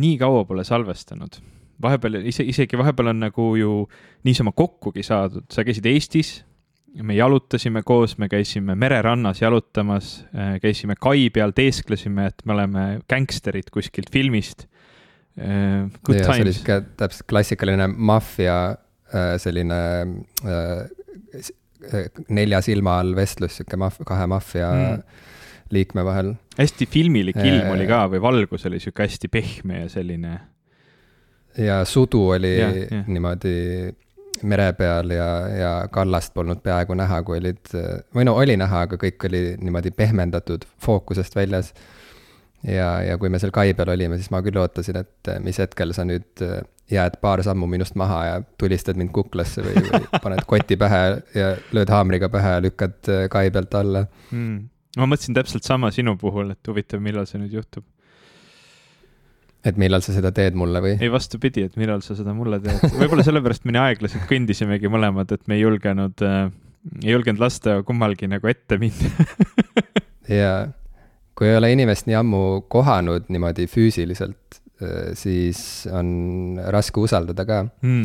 nii kaua pole salvestanud. vahepeal ise, isegi vahepeal on nagu ju niisama kokkugi saadud, sa käisid Eestis, me jalutasime koos, me käisime mererannas jalutamas, äh, käisime kai peal, teesklesime, et me oleme gängsterid kuskilt filmist. Äh, good ja, times. see oli sihuke täpselt klassikaline maffia äh, selline nelja silma all vestlus, sihuke maf-, kahe maffia mm. Liikme vahel. hästi filmilik ilm oli ka või valgus oli sihuke hästi pehme ja selline. ja sudu oli ja, ja. niimoodi mere peal ja, ja kallast polnud peaaegu näha, kui olid, või no oli näha, aga kõik oli niimoodi pehmendatud, fookusest väljas. ja, ja kui me seal kai peal olime, siis ma küll ootasin, et mis hetkel sa nüüd jääd paar sammu minust maha ja tulistad mind kuklasse või, või paned koti pähe ja lööd haamriga pähe ja lükkad kai pealt alla mm.. Ma mõtlesin täpselt sama sinu puhul, et huvitav, millal see nüüd juhtub et millal sa seda teed mulle või? ei, vastupidi, et millal sa seda mulle teed. võib-olla sellepärast me nii aeglaselt kõndisimegi mõlemad, et me ei julgenud äh,, ei julgenud lasta kummalgi nagu ette minna jaa, kui ei ole inimest nii ammu kohanud niimoodi füüsiliselt, äh, siis on raske usaldada ka mm.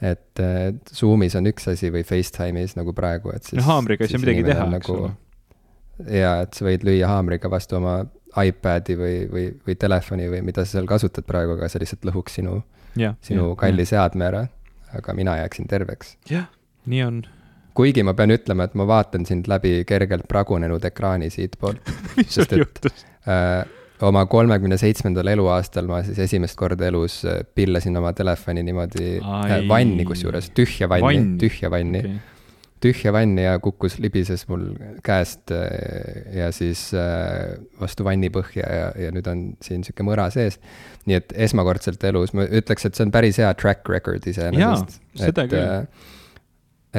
et, et Zoom'is on üks asi või Facetime'is nagu praegu, et siis. no haamriga ei saa midagi teha, eks nagu, ole. Jaa, et sa võid lüüa haamriga vastu oma iPad'i või, või, või telefoni või mida sa seal kasutad praegu, aga see lihtsalt lõhuks sinu, sinu ja, kalli ja. seadme ära. aga mina jääksin terveks. jah, nii on. kuigi ma pean ütlema, et ma vaatan sind läbi kergelt pragunenud ekraani siitpoolt sul juhtus äh,? oma kolmekümne seitsmendal eluaastal ma siis esimest korda elus äh, pillasin oma telefoni niimoodi äh, vanni kusjuures, tühja vanni Vann., tühja vanni okay tühja vanni ja kukkus, libises mul käest äh, ja siis äh, vastu vanni põhja ja, ja nüüd on siin sihuke mõra sees. nii et esmakordselt elus ma ütleks, et see on päris hea track record iseenesest. seda küll. Äh,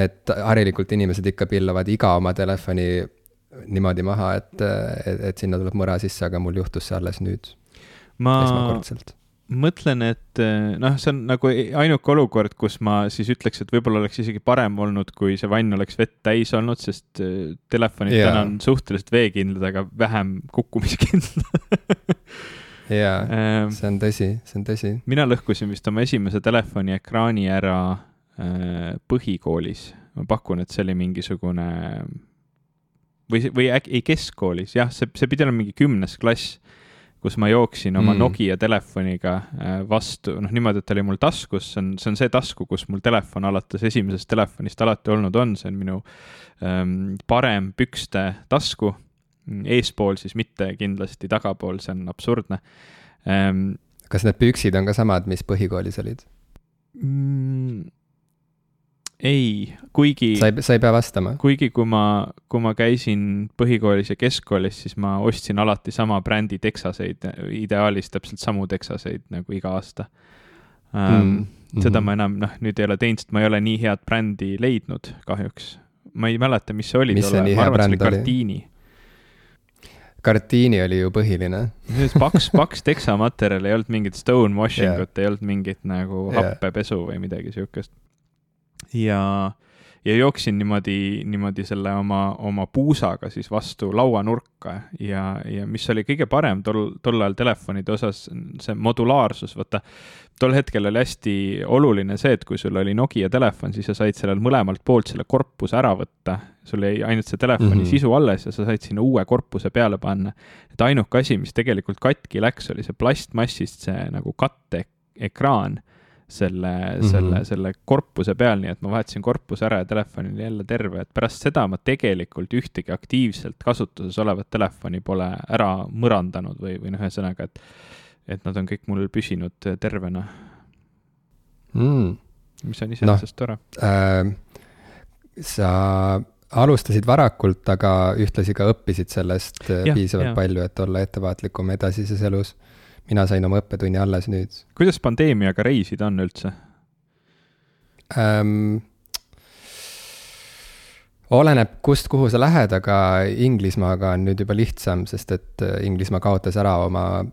et harilikult inimesed ikka pillavad iga oma telefoni niimoodi maha, et, et, et sinna tuleb mõra sisse, aga mul juhtus see alles nüüd ma... esmakordselt mõtlen, et eh, noh, see on nagu ainuke olukord, kus ma siis ütleks, et võib-olla oleks isegi parem olnud, kui see vann oleks vett täis olnud, sest eh, telefonid yeah. täna on suhteliselt veekindlad, aga vähem kukkumiskindlad jaa, ehm, see on tõsi, see on tõsi. mina lõhkusin vist oma esimese telefoni ekraani ära äh, põhikoolis. ma pakun, et see oli mingisugune või, või äkki, ei keskkoolis, jah, see, see pidi olema mingi kümnes klass kus ma jooksin oma mm. Nokia telefoniga äh, vastu, noh niimoodi, et ta oli mul taskus, see on, see on see tasku, kus mul telefon alates esimesest telefonist alati olnud on, see on minu ähm, parem pükste tasku. eespool siis mitte kindlasti tagapool, see on absurdne ähm,. kas need püksid on ka samad, mis põhikoolis olid mm,? Ei, kuigi. sa ei, sa ei pea vastama. kuigi, kui ma, kui ma käisin põhikoolis ja keskkoolis, siis ma ostsin alati sama brändi teksaseid, ideaalis täpselt samu teksaseid nagu iga aasta um,. Mm -hmm. seda ma enam, noh, nüüd ei ole teinud, sest ma ei ole nii head brändi leidnud kahjuks. ma ei mäleta, mis see oli. mis see nii hea bränd oli? Kartiini. Kartiini oli ju põhiline paks, paks teksamaterjal, ei olnud mingit stonewashing ut yeah., ei olnud mingit nagu happepesu yeah. või midagi siukest ja, ja jooksin niimoodi, niimoodi selle oma, oma puusaga siis vastu lauanurka ja, ja mis oli kõige parem tol, tol ajal telefonide osas, see modulaarsus, vaata. tol hetkel oli hästi oluline see, et kui sul oli Nokia telefon, siis sa said sellel mõlemalt poolt selle korpuse ära võtta. sul jäi ainult see telefoni mm -hmm. sisu alles ja sa said sinna uue korpuse peale panna. et ainuke asi, mis tegelikult katki läks, oli see plastmassist see nagu katteekraan selle mm, -hmm. selle, selle korpuse peal, nii et ma vahetasin korpuse ära ja telefon oli jälle terve, et pärast seda ma tegelikult ühtegi aktiivselt kasutuses olevat telefoni pole ära mõrandanud või, või noh, ühesõnaga, et et nad on kõik mul püsinud tervena mm.. mis on iseenesest no, tore äh,. sa alustasid varakult, aga ühtlasi ka õppisid sellest ja, piisavalt ja. palju, et olla ettevaatlikum edasises elus mina sain oma õppetunni alles nüüd. kuidas pandeemiaga reisida on üldse ähm,? oleneb, kust, kuhu sa lähed, aga Inglismaaga on nüüd juba lihtsam, sest et äh, Inglismaa kaotas ära oma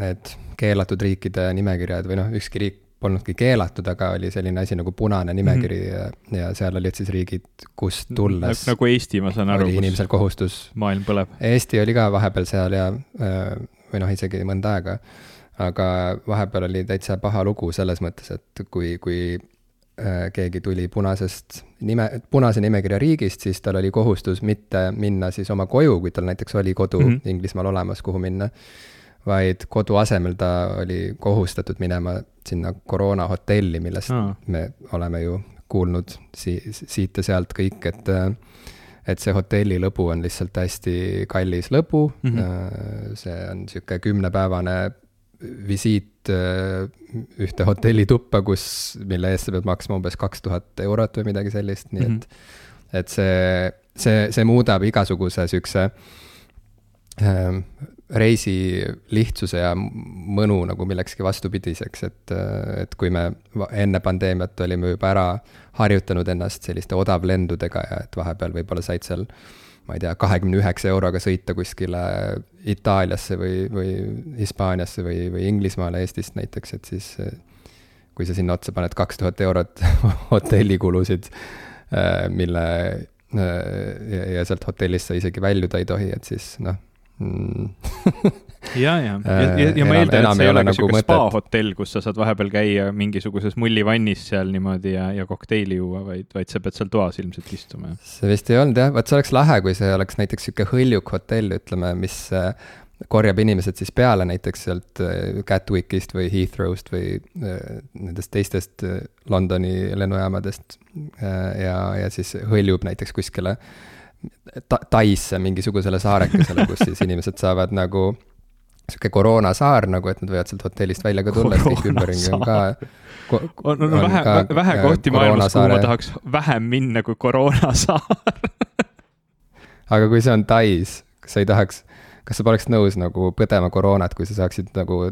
need keelatud riikide nimekirjad või noh, ükski riik polnudki keelatud, aga oli selline asi nagu punane nimekiri mm -hmm. ja, ja seal olid siis riigid, kust tulles. nagu Eesti, ma saan aru. oli inimesel kohustus. maailm põleb. Eesti oli ka vahepeal seal ja äh, või noh, isegi mõnda aega. aga vahepeal oli täitsa paha lugu selles mõttes, et kui, kui äh, keegi tuli punasest nime, punase nimekirja riigist, siis tal oli kohustus mitte minna siis oma koju, kui tal näiteks oli kodu mm -hmm. Inglismaal olemas, kuhu minna. vaid kodu asemel ta oli kohustatud minema sinna koroona hotelli, millest ah. me oleme ju kuulnud si siit ja sealt kõik, et et see hotelli lõbu on lihtsalt hästi kallis lõbu mm, -hmm. see on niisugune kümnepäevane visiit äh, ühte hotellituppa, kus, mille eest sa pead maksma umbes kaks tuhat eurot või midagi sellist, nii et mm, -hmm. et see, see, see muudab igasuguse siukse äh, reisi lihtsuse ja mõnu nagu millekski vastupidiseks, et, et kui me enne pandeemiat olime juba ära harjutanud ennast selliste odavlendudega ja et vahepeal võib-olla said seal ma ei tea, kahekümne üheksa euroga sõita kuskile Itaaliasse või, või Hispaaniasse või, või Inglismaale Eestist näiteks, et siis kui sa sinna otsa paned kaks tuhat eurot hotellikulusid, mille ja, ja sealt hotellist sa isegi väljuda ei tohi, et siis noh. ja, ja, ja, ja, ja ma eeldan, et see ei ole ka nagu sihuke spa-hotell, kus sa saad vahepeal käia mingisuguses mullivannis seal niimoodi ja, ja kokteili juua, vaid, vaid sa pead seal toas ilmselt istuma. see vist ei olnud jah, vot see oleks lahe, kui see oleks näiteks sihuke hõljuk hotell, ütleme, mis äh, korjab inimesed siis peale näiteks sealt äh, Gatwickist või Heathrow'st või äh, nendest teistest Londoni lennujaamadest ja, ja siis hõljub näiteks kuskile ta-, Taisse mingisugusele saarekesele, kus siis inimesed saavad nagu sihuke koroonasaar nagu, et nad võivad sealt hotellist välja ka tulla, sest kõik ümberringi on ka on, on, on vähe, vähe kohti maailmas, kuhu ma tahaks vähem minna kui koroonasaar. Aga kui see on Tais, kas sa ei tahaks, kas sa poleks nõus nagu põdema koroonat, kui sa saaksid nagu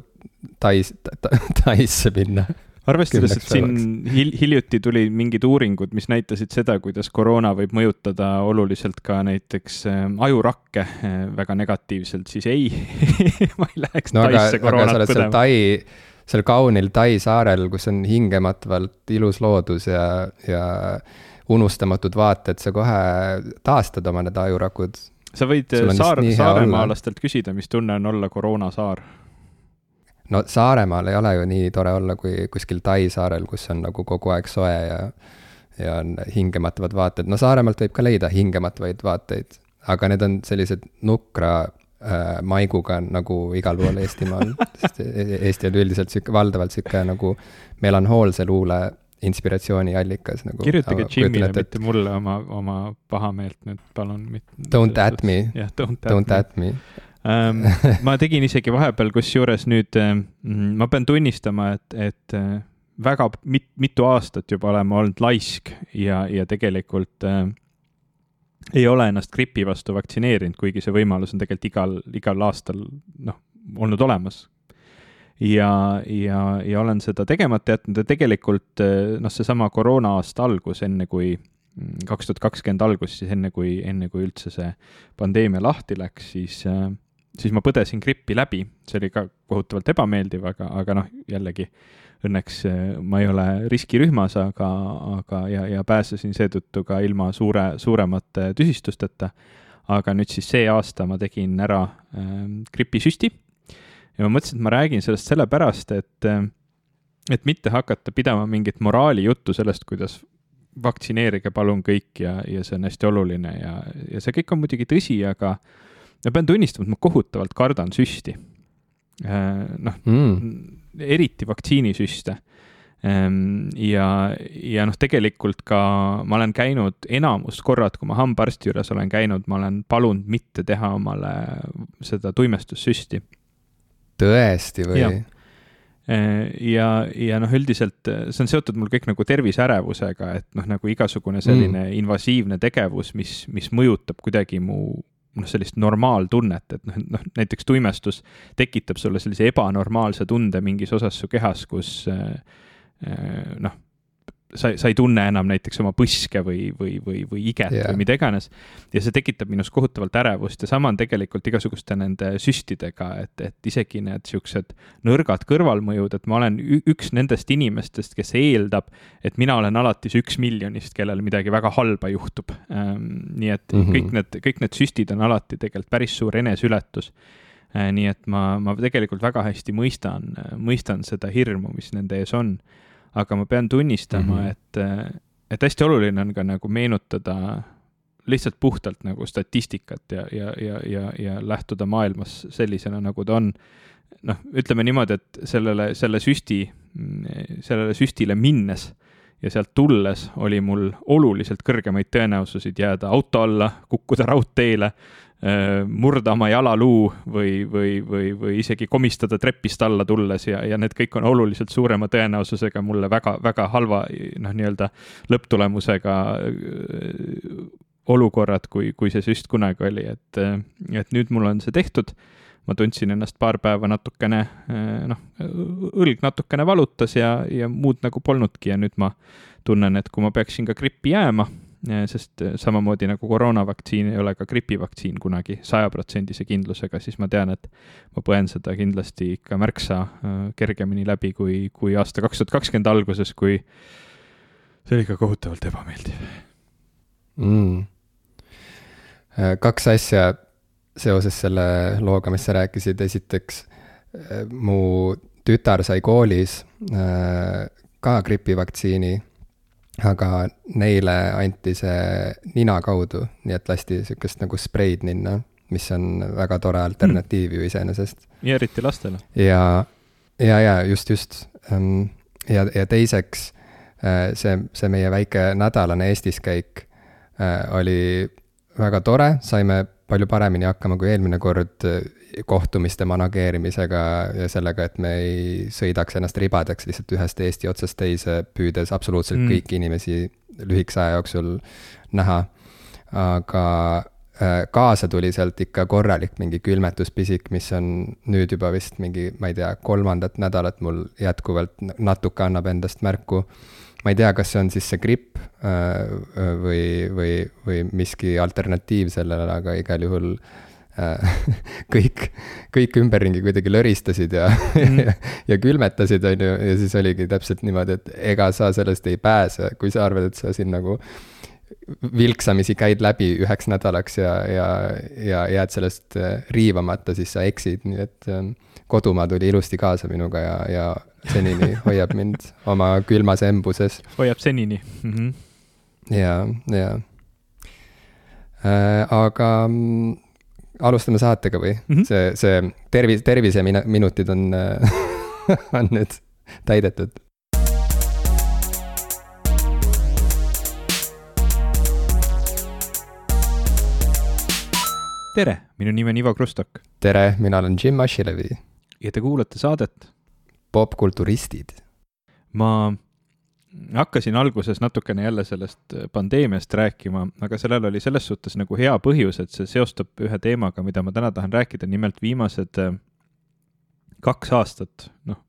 Tais ta,, Taisse minna arvestades, et siin hil hiljuti tulid mingid uuringud, mis näitasid seda, kuidas koroona võib mõjutada oluliselt ka näiteks äh, ajurakke äh, väga negatiivselt, siis ei ma ei läheks no, Taisse koroonat põdema. Tai, seal kaunil Tai saarel, kus on hingematvalt ilus loodus ja, ja unustamatud vaated, sa kohe taastad oma need ajurakud. sa võid saar, saaremaalastelt küsida, mis tunne on olla koroonasaar no Saaremaal ei ole ju nii tore olla kui kuskil Tai saarel, kus on nagu kogu aeg soe ja, ja on hingematavad vaated. no Saaremaalt võib ka leida hingematvaid vaateid, aga need on sellised nukra äh, maiguga nagu igal pool Eestimaal sest e-, e-, Eesti on üldiselt sihuke, valdavalt sihuke nagu melanhoolse luule inspiratsiooniallikas nagu. kirjutage Jimile, mitte mulle oma, oma pahameelt nüüd, palun. Don't at me. jah, don't at don't me. At me ma tegin isegi vahepeal, kusjuures nüüd äh, ma pean tunnistama, et, et äh, väga mit, mitu aastat juba oleme olnud laisk ja, ja tegelikult äh, ei ole ennast gripi vastu vaktsineerinud, kuigi see võimalus on tegelikult igal, igal aastal noh, olnud olemas. ja, ja, ja olen seda tegemata jätnud ja tegelikult noh, seesama koroona aasta algus, enne kui mm, kaks tuhat kakskümmend algus, siis enne kui, enne kui üldse see pandeemia lahti läks, siis äh, siis ma põdesin grippi läbi, see oli ka kohutavalt ebameeldiv, aga, aga noh, jällegi õnneks äh, ma ei ole riskirühmas, aga, aga ja, ja pääsesin seetõttu ka ilma suure, suuremate tüsistusteta. aga nüüd siis see aasta ma tegin ära äh, gripisüsti ja ma mõtlesin, et ma räägin sellest sellepärast, et, äh, et mitte hakata pidama mingit moraalijuttu sellest, kuidas vaktsineerige palun kõik ja, ja see on hästi oluline ja, ja see kõik on muidugi tõsi, aga ma pean tunnistama, et ma kohutavalt kardan süsti. Äh, noh mm., eriti vaktsiinisüste. Ähm, ja, ja noh, tegelikult ka ma olen käinud enamus korrad, kui ma hambaarsti juures olen käinud, ma olen palunud mitte teha omale seda tuimestussüsti. tõesti või? Äh, ja, ja noh, üldiselt see on seotud mul kõik nagu terviseärevusega, et noh, nagu igasugune selline mm. invasiivne tegevus, mis, mis mõjutab kuidagi mu noh, sellist normaaltunnet, et noh, noh näiteks tuimestus tekitab sulle sellise ebanormaalse tunde mingis osas su kehas, kus äh, äh, noh, sa, sa ei tunne enam näiteks oma põske või, või, või, või iget yeah. või mida iganes. ja see tekitab minus kohutavalt ärevust ja sama on tegelikult igasuguste nende süstidega, et, et isegi need siuksed nõrgad kõrvalmõjud, et ma olen üks nendest inimestest, kes eeldab, et mina olen alati see üks miljonist, kellel midagi väga halba juhtub ähm,. nii et mm -hmm. kõik need, kõik need süstid on alati tegelikult päris suur eneseületus nii et ma, ma tegelikult väga hästi mõistan, mõistan seda hirmu, mis nende ees on. Aga ma pean tunnistama mm, -hmm. et, et hästi oluline on ka nagu meenutada lihtsalt puhtalt nagu statistikat ja, ja, ja, ja, ja lähtuda maailmas sellisena, nagu ta on. noh, ütleme niimoodi, et sellele, selle süsti, sellele süstile minnes ja sealt tulles oli mul oluliselt kõrgemaid tõenäosuseid jääda auto alla, kukkuda raudteele, murda oma jalaluu või, või, või, või isegi komistada trepist alla tulles ja, ja need kõik on oluliselt suurema tõenäosusega mulle väga, väga halva noh, nii-öelda lõpptulemusega olukorrad, kui, kui see süst kunagi oli, et, et nüüd mul on see tehtud. ma tundsin ennast paar päeva natukene, noh, õlg natukene valutas ja, ja muud nagu polnudki ja nüüd ma tunnen, et kui ma peaksin ka grippi jääma, sest samamoodi nagu koroonavaktsiin ei ole ka gripivaktsiin kunagi sajaprotsendise kindlusega, siis ma tean, et ma põen seda kindlasti ikka märksa kergemini läbi kui, kui aasta kaks tuhat kakskümmend alguses, kui see oli ikka kohutavalt ebameeldiv. Mm. Äh, kaks asja seoses selle looga, mis sa rääkisid, esiteks äh, mu tütar sai koolis äh, ka gripivaktsiini, aga neile anti see nina kaudu, nii et lasti sihukest nagu spreid ninna, mis on väga tore alternatiiv mm. ju iseenesest. ja eriti lastele. ja, ja, ja just, just. Ähm, ja, ja teiseks see, see meie väike nädalane Eestis käik oli väga tore, saime palju paremini hakkama kui eelmine kord eh, kohtumiste manageerimisega ja sellega, et me ei sõidaks ennast ribadeks lihtsalt ühest Eesti otsast teise, püüdes absoluutselt mm. kõiki inimesi lühikese aja jooksul näha. aga eh, kaasa tuli sealt ikka korralik mingi külmetuspisik, mis on nüüd juba vist mingi, ma ei tea, kolmandat nädalat mul jätkuvalt natuke annab endast märku ma ei tea, kas see on siis see gripp äh, või, või, või miski alternatiiv sellele, aga igal juhul äh, kõik, kõik ümberringi kuidagi löristasid ja mm., ja, ja külmetasid, on ju, ja siis oligi täpselt niimoodi, et ega sa sellest ei pääse, kui sa arvad, et sa siin nagu vilksamisi käid läbi üheks nädalaks ja, ja, ja jääd sellest äh, riivamata, siis sa eksid, nii et kodumaa tuli ilusti kaasa minuga ja, ja senini hoiab mind oma külmas embuses. hoiab senini mm. -hmm. ja, ja äh,. aga mm, alustame saatega või mm? -hmm. see, see tervis, terviseminutid on on nüüd täidetud. tere, minu nimi on Ivo Krustok. tere, mina olen Jim Ashilevi. ja te kuulate saadet popkulturistid? ma hakkasin alguses natukene jälle sellest pandeemiast rääkima, aga sellel oli selles suhtes nagu hea põhjus, et see seostub ühe teemaga, mida ma täna tahan rääkida, nimelt viimased äh, kaks aastat, noh,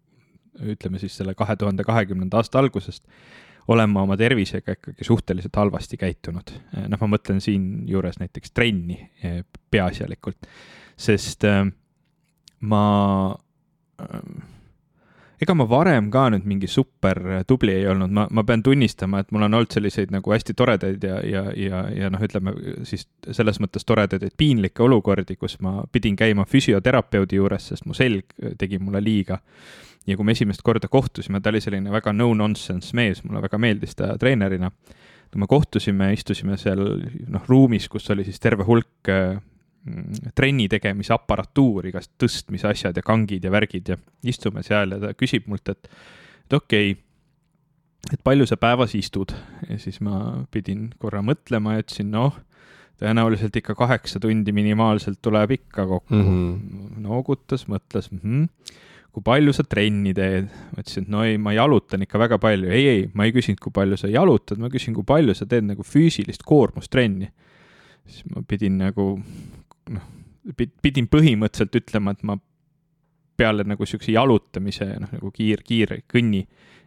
ütleme siis selle kahe tuhande kahekümnenda aasta algusest, olen ma oma tervisega ikkagi suhteliselt halvasti käitunud. noh, ma mõtlen siinjuures näiteks trenni äh, peaasjalikult, sest äh, ma ega ma varem ka nüüd mingi super tubli ei olnud, ma, ma pean tunnistama, et mul on olnud selliseid nagu hästi toredaid ja, ja, ja, ja noh, ütleme siis selles mõttes toredaid, et piinlikke olukordi, kus ma pidin käima füsioterapeudi juures, sest mu selg tegi mulle liiga. ja kui me esimest korda kohtusime, ta oli selline väga no-nonsense mees, mulle väga meeldis ta treenerina. kui me kohtusime, istusime seal noh, ruumis, kus oli siis terve hulk Mm, trenni tegemise aparatuur, igast tõstmise asjad ja kangid ja värgid ja istume seal ja ta küsib mult, et, et okei okay,, et palju sa päevas istud ja siis ma pidin korra mõtlema ja ütlesin, noh, tõenäoliselt ikka kaheksa tundi minimaalselt tuleb ikka kokku mm. -hmm. noogutas, mõtles mm, -hmm. kui palju sa trenni teed? ma ütlesin, et no ei, ma jalutan ikka väga palju. ei, ei, ma ei küsinud, kui palju sa jalutad, ma küsin, kui palju sa teed nagu füüsilist koormustrenni. siis ma pidin nagu noh, pidin põhimõtteliselt ütlema, et ma peale nagu siukse jalutamise, noh nagu kiir, kiire kõnni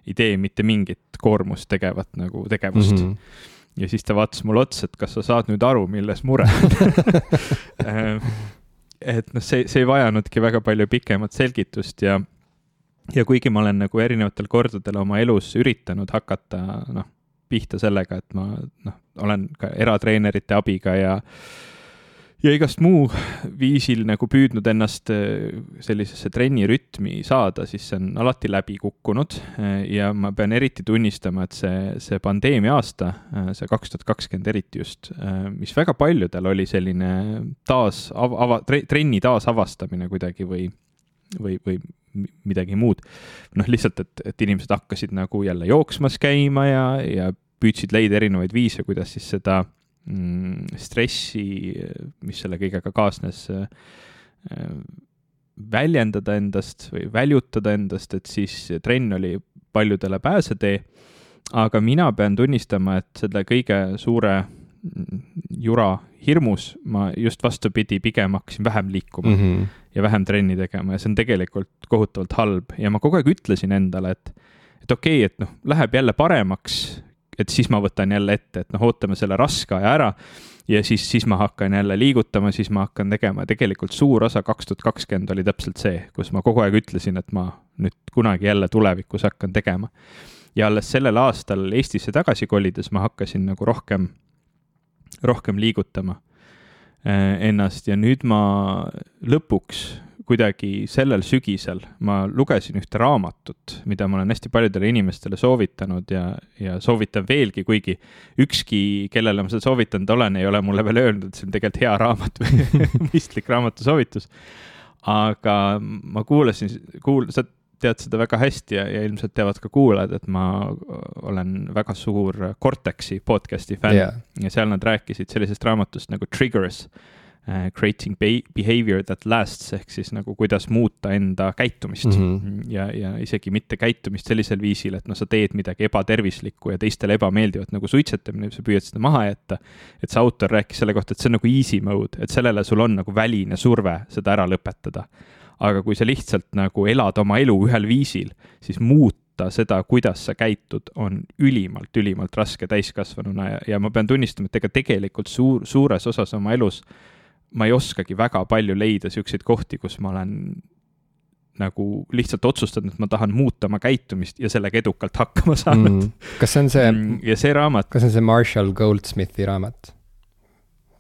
ei tee mitte mingit koormust tegevat nagu tegevust mm. -hmm. ja siis ta vaatas mulle otsa, et kas sa saad nüüd aru, milles mure on et noh, see, see ei vajanudki väga palju pikemat selgitust ja, ja kuigi ma olen nagu erinevatel kordadel oma elus üritanud hakata, noh, pihta sellega, et ma noh, olen ka eratreenerite abiga ja ja igast muu viisil nagu püüdnud ennast äh, sellisesse trennirütmi saada, siis see on alati läbi kukkunud. Äh, ja ma pean eriti tunnistama, et see, see pandeemia aasta, äh, see kaks tuhat kakskümmend eriti just, mis väga paljudel oli selline taas ava, ava, trenni taasavastamine kuidagi või, või, või midagi muud. noh, lihtsalt, et, et inimesed hakkasid nagu jälle jooksmas käima ja, ja püüdsid leida erinevaid viise, kuidas siis seda Mm, stressi, mis selle kõigega kaasnes, äh, väljendada endast või väljutada endast, et siis trenn oli paljudele pääsetee. aga mina pean tunnistama, et selle kõige suure mm, jura hirmus ma just vastupidi, pigem hakkasin vähem liikuma mm -hmm. ja vähem trenni tegema ja see on tegelikult kohutavalt halb ja ma kogu aeg ütlesin endale, et et okei okay,, et noh, läheb jälle paremaks, et siis ma võtan jälle ette, et noh, ootame selle raske aja ära ja siis, siis ma hakkan jälle liigutama, siis ma hakkan tegema ja tegelikult suur osa kaks tuhat kakskümmend oli täpselt see, kus ma kogu aeg ütlesin, et ma nüüd kunagi jälle tulevikus hakkan tegema. ja alles sellel aastal Eestisse tagasi kolides ma hakkasin nagu rohkem, rohkem liigutama eh, ennast ja nüüd ma lõpuks kuidagi sellel sügisel ma lugesin ühte raamatut, mida ma olen hästi paljudele inimestele soovitanud ja, ja soovitan veelgi, kuigi ükski, kellele ma seda soovitanud olen, ei ole mulle veel öelnud, et see on tegelikult hea raamat või mõistlik raamatusoovitus. aga ma kuulasin, kuul-, sa tead seda väga hästi ja, ja ilmselt teavad ka kuulajad, et ma olen väga suur Cortexi podcast'i fänn yeah. ja seal nad rääkisid sellisest raamatust nagu Triggers creating behavior that lasts ehk siis nagu kuidas muuta enda käitumist mm -hmm. ja, ja isegi mitte käitumist sellisel viisil, et noh, sa teed midagi ebatervislikku ja teistele ebameeldivat nagu suitsetamine, sa püüad seda maha jätta. et see autor rääkis selle kohta, et see on nagu easy mode, et sellele sul on nagu väline surve seda ära lõpetada. aga kui sa lihtsalt nagu elad oma elu ühel viisil, siis muuta seda, kuidas sa käitud, on ülimalt, ülimalt raske täiskasvanuna ja, ja ma pean tunnistama, et ega tegelikult suur, suures osas oma elus ma ei oskagi väga palju leida siukseid kohti, kus ma olen nagu lihtsalt otsustanud, et ma tahan muuta oma käitumist ja sellega edukalt hakkama saanud mm.. kas see on see mm,? ja see raamat. kas see on see Marshall Goldsmithi raamat?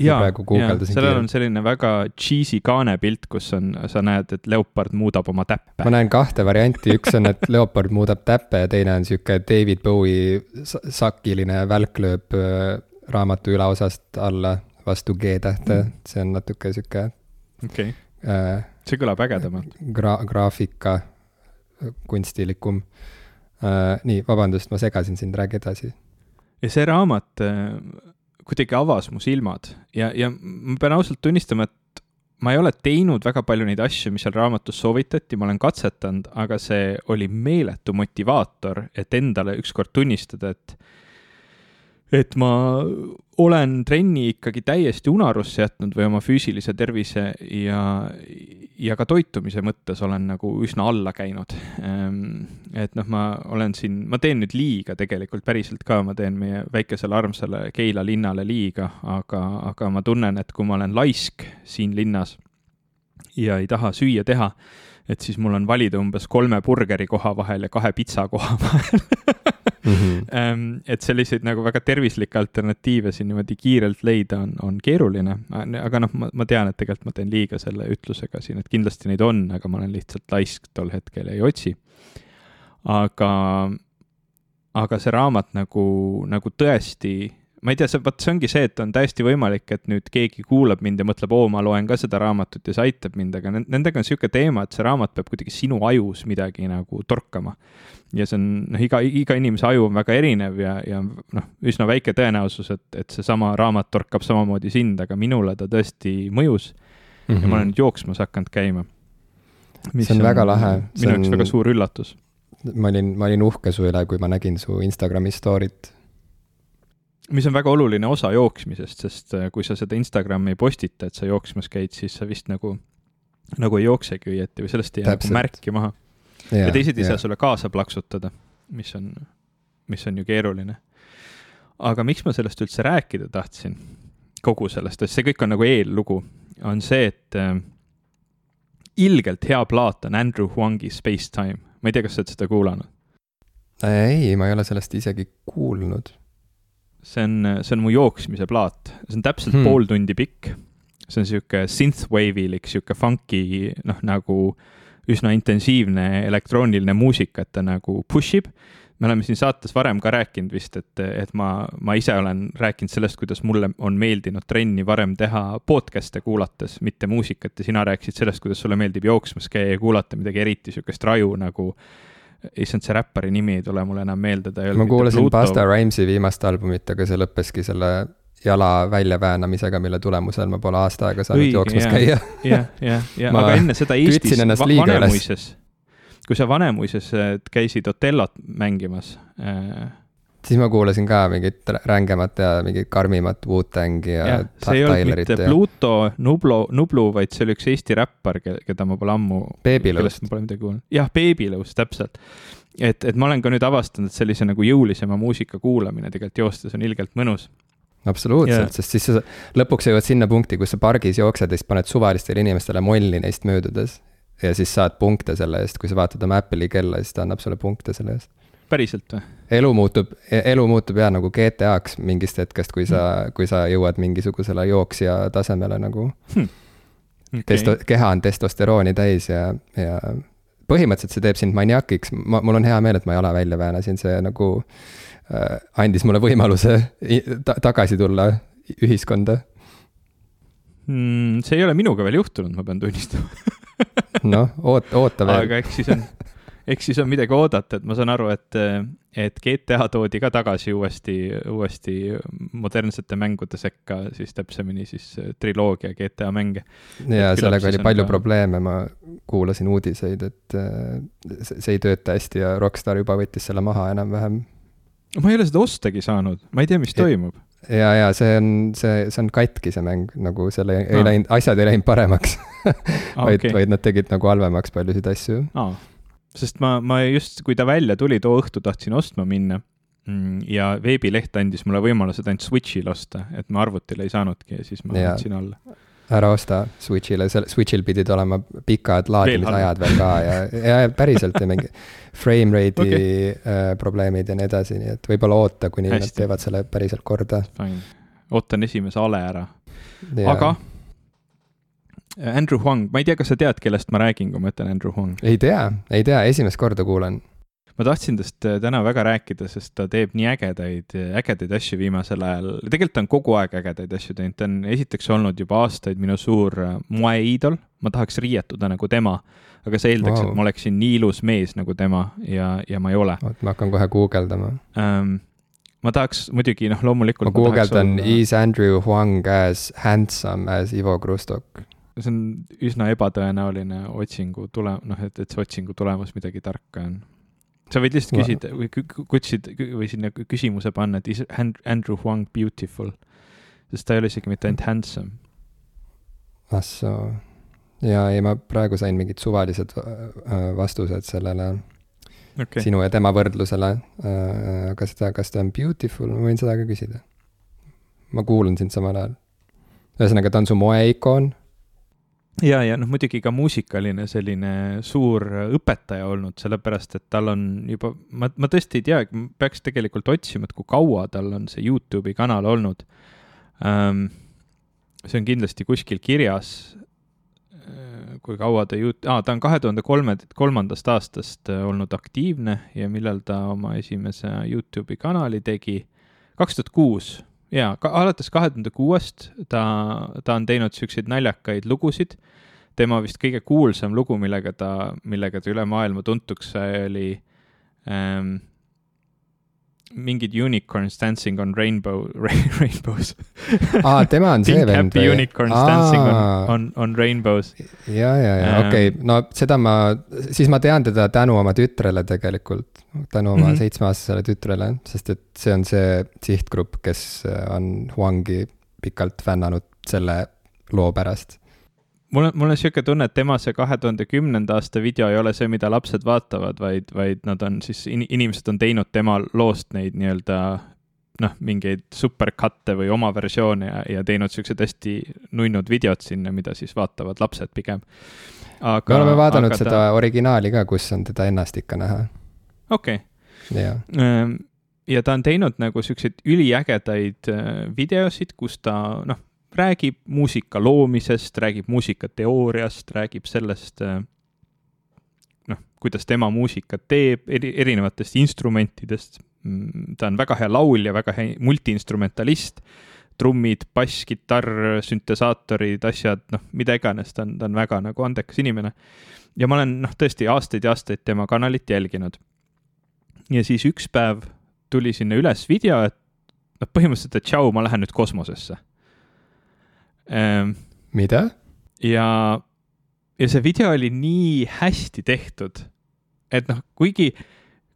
jaa, jaa, sellel on selline väga cheesy kaanepilt, kus on, sa näed, et leopard muudab oma täppe. ma näen kahte varianti, üks on, et leopard muudab täppe ja teine on sihuke David Bowie sakiline välk lööb äh, raamatu ülaosast alla vastu G-tähte mm., see on natuke sihuke. okei okay. äh,, see kõlab ägedamalt gra. graafika kunstilikum äh,. nii, vabandust, ma segasin sind, räägi edasi. ja see raamat äh, kuidagi avas mu silmad ja, ja ma pean ausalt tunnistama, et ma ei ole teinud väga palju neid asju, mis seal raamatus soovitati, ma olen katsetanud, aga see oli meeletu motivaator, et endale ükskord tunnistada, et et ma olen trenni ikkagi täiesti unarusse jätnud või oma füüsilise tervise ja, ja ka toitumise mõttes olen nagu üsna alla käinud. Ehm, et noh, ma olen siin, ma teen nüüd liiga tegelikult päriselt ka, ma teen meie väikesele armsale Keila linnale liiga, aga, aga ma tunnen, et kui ma olen laisk siin linnas ja ei taha süüa teha, et siis mul on valida umbes kolme burgeri koha vahel ja kahe pitsa koha vahel mm. -hmm. et selliseid nagu väga tervislikke alternatiive siin niimoodi kiirelt leida on, on keeruline, aga noh, ma, ma tean, et tegelikult ma teen liiga selle ütlusega siin, et kindlasti neid on, aga ma olen lihtsalt laisk tol hetkel ei otsi. aga, aga see raamat nagu, nagu tõesti ma ei tea, see, vot see ongi see, et on täiesti võimalik, et nüüd keegi kuulab mind ja mõtleb, oo, ma loen ka seda raamatut ja see aitab mind, aga nendega on niisugune teema, et see raamat peab kuidagi sinu ajus midagi nagu torkama. ja see on, noh, iga, iga inimese aju on väga erinev ja, ja noh, üsna väike tõenäosus, et, et seesama raamat torkab samamoodi sind, aga minule ta tõesti mõjus mm. -hmm. ja ma olen nüüd jooksmas hakanud käima. see on, on väga lahe. minu jaoks on... väga suur üllatus. ma olin, ma olin uhke su üle, kui ma nägin su Instagrami story't mis on väga oluline osa jooksmisest, sest äh, kui sa seda Instagrami ei postita, et sa jooksmas käid, siis sa vist nagu, nagu ei jooksegi õieti või sellest ei jää nagu märki maha. ja teised ei saa sulle kaasa plaksutada, mis on, mis on ju keeruline. aga miks ma sellest üldse rääkida tahtsin, kogu sellest, sest see kõik on nagu eellugu, on see, et äh, ilgelt hea plaat on Andrew Huangi Space Time. ma ei tea, kas sa oled seda kuulanud? ei, ma ei ole sellest isegi kuulnud see on, see on mu jooksmise plaat, see on täpselt hmm. pool tundi pikk. see on sihuke synthwave'ilik, sihuke funky, noh nagu üsna intensiivne elektrooniline muusika, et ta nagu push ib me oleme siin saates varem ka rääkinud vist, et, et ma, ma ise olen rääkinud sellest, kuidas mulle on meeldinud trenni varem teha podcast'e kuulates, mitte muusikat ja sina rääkisid sellest, kuidas sulle meeldib jooksmas käia ja kuulata midagi eriti sihukest raju nagu issand, see räppari nimi ei tule mulle enam meelde, ta ei olnud. ma kuulasin Basta Rhymesi viimast albumit, aga see lõppeski selle jala väljaväänamisega, mille tulemusel ma pole aasta aega saanud Õige, jooksmas käia. jah, jah, jah, aga enne seda Eestis va Vanemuises kui sa Vanemuises käisid Otellot mängimas äh,. Siis ma kuulasin ka mingit rängemat ja mingit karmimat Wu-Tangi ja, ja. see ei olnud mitte ja... Pluto, Nublu, Nublu, vaid see oli üks Eesti räppar, keda ma pole ammu. Beebilõust. Pole midagi kuulnud, jah, Beebilõust, täpselt. et, et ma olen ka nüüd avastanud, et sellise nagu jõulisema muusika kuulamine tegelikult joostes on ilgelt mõnus absoluutselt yeah., sest siis sa lõpuks jõuad sinna punkti, kus sa pargis jooksed ja siis paned suvalistele inimestele molli neist möödudes ja siis saad punkte selle eest, kui sa vaatad oma Apple'i kella, siis ta annab sulle punkte selle eest. päriselt või? Elu muutub, elu muutub jah nagu GTA-ks mingist hetkest, kui sa hmm., kui sa jõuad mingisugusele jooksja tasemele nagu hmm.. Okay. Testo-, keha on testosterooni täis ja, ja põhimõtteliselt see teeb sind maniakiks, ma, mul on hea meel, et ma jala välja väänasin, see nagu äh, andis mulle võimaluse ta tagasi tulla ühiskonda mm,. see ei ole minuga veel juhtunud, ma pean tunnistama noh, oot-, oota veel. aga eks siis on, eks siis on midagi oodata, et ma saan aru, et, et GTA toodi ka tagasi uuesti, uuesti modernsete mängude sekka, siis täpsemini siis triloogia GTA mänge. ja sellega oli palju ka... probleeme, ma kuulasin uudiseid, et see ei tööta hästi ja Rockstar juba võttis selle maha enam-vähem. ma ei ole seda ostagi saanud, ma ei tea, mis toimub. ja, ja see on, see, see on katki, see mäng, nagu seal ei, ei läinud, asjad ei läinud paremaks. Vaid okay., vaid nad tegid nagu halvemaks paljusid asju. Ah.. Sest ma, ma just, kui ta välja tuli, too õhtu tahtsin ostma minna mm, ja veebileht andis mulle võimaluse ta ainult Switch'il osta, et ma arvutil ei saanudki ja siis ma võtsin alla ära osta Switch'ile, seal Switch'il pidid olema pikad laadimisajad veel ka ja, ja päriselt ja mingi frame rate'i okay. äh, probleemid ja nii edasi, nii et võib-olla oota, kuni Hästi. nad teevad selle päriselt korda. ootan esimese ale ära. aga Andrew Huang, ma ei tea, kas sa tead, kellest ma räägin, kui ma ütlen Andrew Huang? ei tea, ei tea, esimest korda kuulen ma tahtsin tast äh, täna väga rääkida, sest ta teeb nii ägedaid, ägedaid asju viimasel ajal. tegelikult ta on kogu aeg ägedaid asju teinud, ta on esiteks olnud juba aastaid minu suur äh, moeiidol, ma tahaks riietuda nagu tema. aga see eeldaks wow., et ma oleksin nii ilus mees nagu tema ja, ja ma ei ole. oot, ma hakkan kohe guugeldama um, ma tahaks muidugi, noh, loomulikult. ma guugeldan olla... is Andrew Huang as handsome as Ivo Krustok. See on üsna ebatõenäoline otsingu tule-, noh, et, et see otsingu tulemus midagi tarka on sa võid lihtsalt küsida või kutsuda või sinna küsimuse panna, et is Andrew Huang beautiful, sest ta ei ole isegi mitte ainult handsome. ah soo, ja ei, ma praegu sain mingid suvalised äh, vastused sellele okay. sinu ja tema võrdlusele. Äh, aga seda, kas ta on beautiful, ma võin seda ka küsida. ma kuulan sind samal ajal. ühesõnaga, ta on su moeikoon ja, ja noh, muidugi ka muusikaline selline suur õpetaja olnud, sellepärast et tal on juba, ma, ma tõesti ei tea, peaks tegelikult otsima, et kui kaua tal on see Youtube'i kanal olnud ähm,. see on kindlasti kuskil kirjas, äh, kui kaua ta ju- ah,, ta on kahe tuhande kolme, kolmandast aastast äh, olnud aktiivne ja millal ta oma esimese Youtube'i kanali tegi, kaks tuhat kuus jaa, alates kahe tuhande kuuest ta, ta on teinud siukseid naljakaid lugusid. tema vist kõige kuulsam lugu, millega ta, millega ta üle maailma tuntuks sai, oli ähm, mingid unicorns dancing on rainbow rainbows aa, tema on see vend või? unicorns aa. dancing on, on, on rainbows. ja, ja, ja ähm. okei okay., no seda ma, siis ma tean teda tänu oma tütrele tegelikult, tänu oma mm -hmm. seitsmeaastasele tütrele, sest et see on see sihtgrupp, kes on Huangi pikalt fännanud selle loo pärast mul on, mul on sihuke tunne, et tema see kahe tuhande kümnenda aasta video ei ole see, mida lapsed vaatavad, vaid, vaid nad on siis in,, inimesed on teinud tema loost neid nii-öelda noh, mingeid supercut'e või oma versioone ja, ja teinud siuksed hästi nunnud videod sinna, mida siis vaatavad lapsed pigem. me oleme vaadanud seda ta... originaali ka, kus on teda ennast ikka näha. okei okay.. Ehm, ja ta on teinud nagu siukseid üliägedaid äh, videosid, kus ta noh räägib muusika loomisest, räägib muusikateooriast, räägib sellest äh, noh, kuidas tema muusikat teeb, eri, erinevatest instrumentidest. Mm, ta on väga hea laulja, väga hea multiinstrumentalist, trummid, bass, kitarr, süntesaatorid, asjad, noh, mida iganes, ta on, ta on väga nagu andekas inimene. ja ma olen noh, tõesti aastaid ja aastaid tema kanalit jälginud. ja siis üks päev tuli sinna üles video, et noh, põhimõtteliselt, et tšau, ma lähen nüüd kosmosesse ähm,. mida? ja ja see video oli nii hästi tehtud, et noh, kuigi,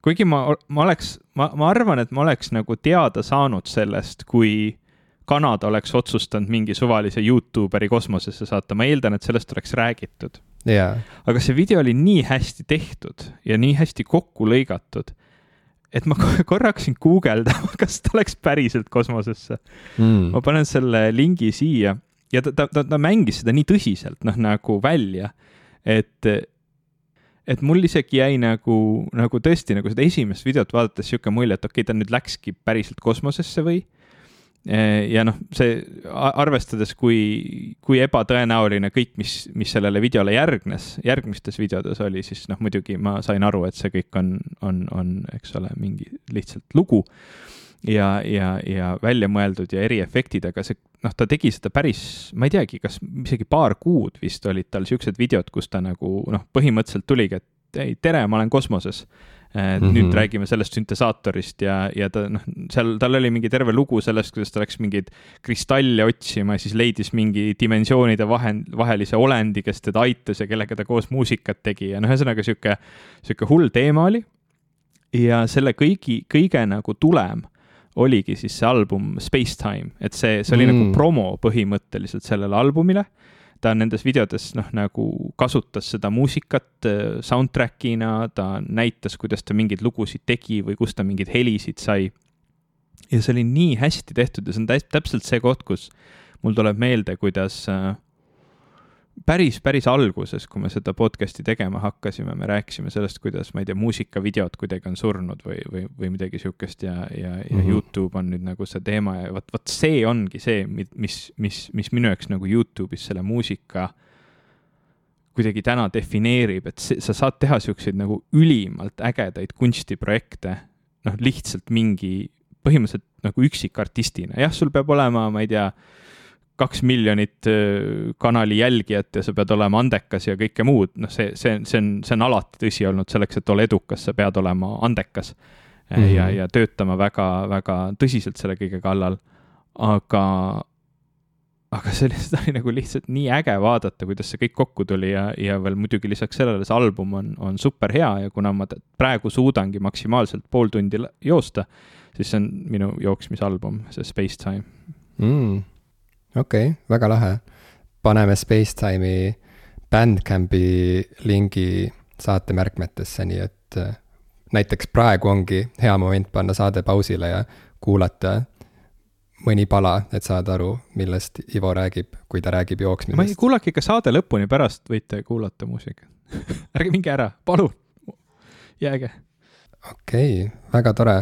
kuigi ma, ma oleks, ma, ma arvan, et ma oleks nagu teada saanud sellest, kui Kanada oleks otsustanud mingi suvalise Youtuberi kosmosesse saata, ma eeldan, et sellest oleks räägitud. Yeah.. aga see video oli nii hästi tehtud ja nii hästi kokku lõigatud, et ma korra hakkasin guugeldama, kas ta läks päriselt kosmosesse. Mm.. ma panen selle lingi siia ja ta, ta, ta, ta mängis seda nii tõsiselt, noh, nagu välja, et, et mul isegi jäi nagu, nagu tõesti nagu seda esimest videot vaadates niisugune mulje, et okei okay,, ta nüüd läkski päriselt kosmosesse või ja noh, see arvestades, kui, kui ebatõenäoline kõik, mis, mis sellele videole järgnes, järgmistes videodes oli, siis noh, muidugi ma sain aru, et see kõik on, on, on, eks ole, mingi lihtsalt lugu ja, ja, ja välja mõeldud ja eriefektid, aga see, noh, ta tegi seda päris, ma ei teagi, kas isegi paar kuud vist olid tal siuksed videod, kus ta nagu noh, põhimõtteliselt tuligi, et ei, tere, ma olen kosmoses. Et mm -hmm. nüüd räägime sellest süntesaatorist ja, ja ta noh, seal tal oli mingi terve lugu sellest, kuidas ta läks mingeid kristalle otsima ja siis leidis mingi dimensioonide vahe, vahelise olendi, kes teda aitas ja kellega ta koos muusikat tegi ja noh, ühesõnaga sihuke, sihuke hull teema oli. ja selle kõigi, kõige nagu tulem oligi siis see album Space Time, et see, see oli nagu mm. nagu promo põhimõtteliselt sellele albumile. Ta nendes videodes noh, nagu kasutas seda muusikat äh, soundtrack'ina, ta näitas, kuidas ta mingeid lugusid tegi või kust ta mingeid helisid sai. ja see oli nii hästi tehtud ja see on täpselt see koht, kus mul tuleb meelde, kuidas äh, päris, päris alguses, kui me seda podcast'i tegema hakkasime, me rääkisime sellest, kuidas, ma ei tea, muusikavideod kuidagi on surnud või, või, või midagi sihukest ja, ja, ja mm -hmm. Youtube on nüüd nagu see teema ja vot, vot see ongi see, mis, mis, mis minu jaoks nagu Youtube'is selle muusika kuidagi täna defineerib, et see, sa saad teha siukseid nagu ülimalt ägedaid kunstiprojekte, noh, lihtsalt mingi, põhimõtteliselt nagu üksikartistina, jah, sul peab olema, ma ei tea kaks miljonit äh, kanali jälgijat ja sa pead olema andekas ja kõike muud, noh, see, see, see on, see on alati tõsi olnud, selleks, et olla edukas, sa pead olema andekas mm. -hmm. ja, ja töötama väga, väga tõsiselt selle kõige kallal. aga, aga see oli, seda oli nagu lihtsalt nii äge vaadata, kuidas see kõik kokku tuli ja, ja veel muidugi lisaks sellele see album on, on super hea ja kuna ma praegu suudangi maksimaalselt pool tundi joosta, siis see on minu jooksmisalbum, see Space Time mm okei okay,, väga lahe. paneme Spacetime'i Bandcampi lingi saate märkmetesse, nii et äh, näiteks praegu ongi hea moment panna saade pausile ja kuulata mõni pala, et saada aru, millest Ivo räägib, kui ta räägib jooksmisest. ma ei, kuulake ikka saade lõpuni, pärast võite kuulata muusikat ärge minge ära, palun, jääge. okei okay,, väga tore.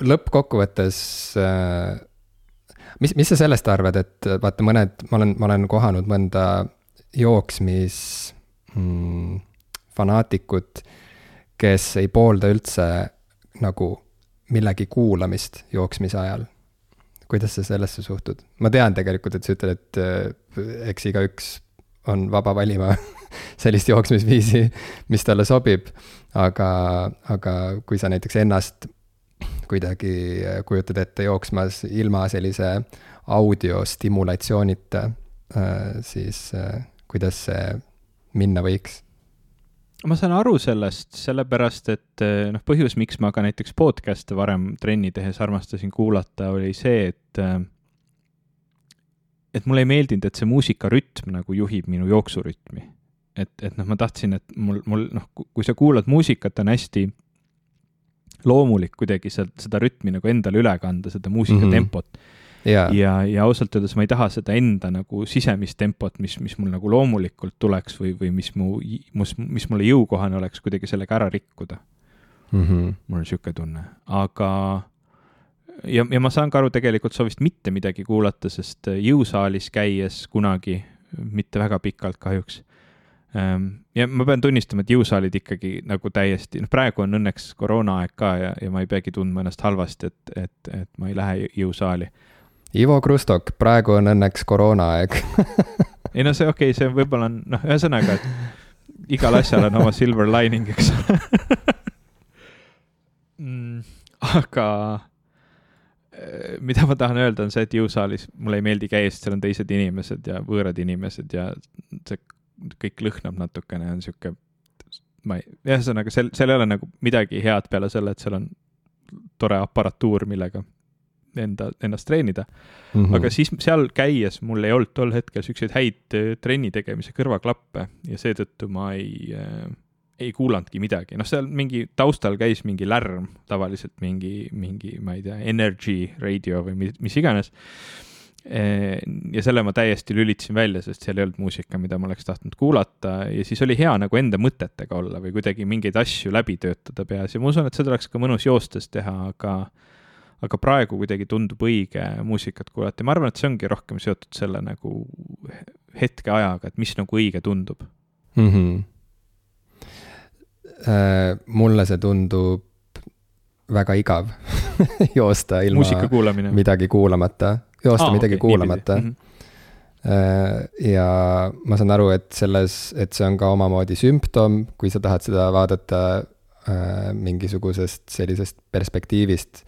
lõppkokkuvõttes äh, mis, mis sa sellest arvad, et vaata, mõned, ma olen, ma olen kohanud mõnda jooksmis mm, fanaatikut, kes ei poolda üldse nagu millegi kuulamist jooksmise ajal. kuidas sa sellesse suhtud? ma tean tegelikult, et sa ütled, et äh, eks igaüks on vaba valima sellist jooksmisviisi, mis talle sobib. aga, aga kui sa näiteks ennast kuidagi äh, kujutad ette jooksmas ilma sellise audiostimulatsioonita, äh, siis äh, kuidas see minna võiks? ma saan aru sellest, sellepärast et noh, põhjus, miks ma ka näiteks podcast'e varem trenni tehes armastasin kuulata, oli see, et et mulle ei meeldinud, et see muusikarütm nagu juhib minu jooksurütmi. et, et noh, ma tahtsin, et mul, mul noh, kui sa kuulad muusikat, on hästi loomulik kuidagi sealt seda rütmi nagu endale üle kanda, seda muusikatempot mm. -hmm. ja, ja, ja ausalt öeldes ma ei taha seda enda nagu sisemist tempot, mis, mis mul nagu loomulikult tuleks või, või mis mu, mis, mis mulle jõukohane oleks kuidagi sellega ära rikkuda mm. -hmm. mul on niisugune tunne, aga ja, ja ma saan ka aru tegelikult soovist mitte midagi kuulata, sest jõusaalis käies kunagi, mitte väga pikalt kahjuks ja ma pean tunnistama, et jõusaalid ikkagi nagu täiesti, noh, praegu on õnneks koroonaaeg ka ja, ja ma ei peagi tundma ennast halvasti, et, et, et ma ei lähe jõusaali. Ivo Krustok, praegu on õnneks koroonaaeg ei no see okei okay,, see võib-olla on, noh, ühesõnaga, et igal asjal on oma silver lining, eks ole mm, aga eh, mida ma tahan öelda, on see, et jõusaalis mulle ei meeldi käia, sest seal on teised inimesed ja võõrad inimesed ja see kõik lõhnab natukene, on sihuke, ma ei, ühesõnaga seal, seal ei ole nagu midagi head peale selle, et seal on tore aparatuur, millega enda, ennast treenida mm. -hmm. aga siis seal käies mul ei olnud tol hetkel siukseid häid äh, trenni tegemise kõrvaklappe ja seetõttu ma ei äh,, ei kuulanudki midagi, noh, seal mingi taustal käis mingi lärm, tavaliselt mingi, mingi, ma ei tea, energy radio või mis, mis iganes ja selle ma täiesti lülitasin välja, sest seal ei olnud muusika, mida ma oleks tahtnud kuulata ja siis oli hea nagu enda mõtetega olla või kuidagi mingeid asju läbi töötada peas ja ma usun, et seda oleks ka mõnus joostes teha, aga aga praegu kuidagi tundub õige muusikat kuulata ja ma arvan, et see ongi rohkem seotud selle nagu hetkeajaga, et mis nagu õige tundub mm. -hmm. Mulle see tundub väga igav joosta ilma midagi kuulamata joosta ah, midagi okay, kuulamata. Mm -hmm. ja ma saan aru, et selles, et see on ka omamoodi sümptom, kui sa tahad seda vaadata äh, mingisugusest sellisest perspektiivist,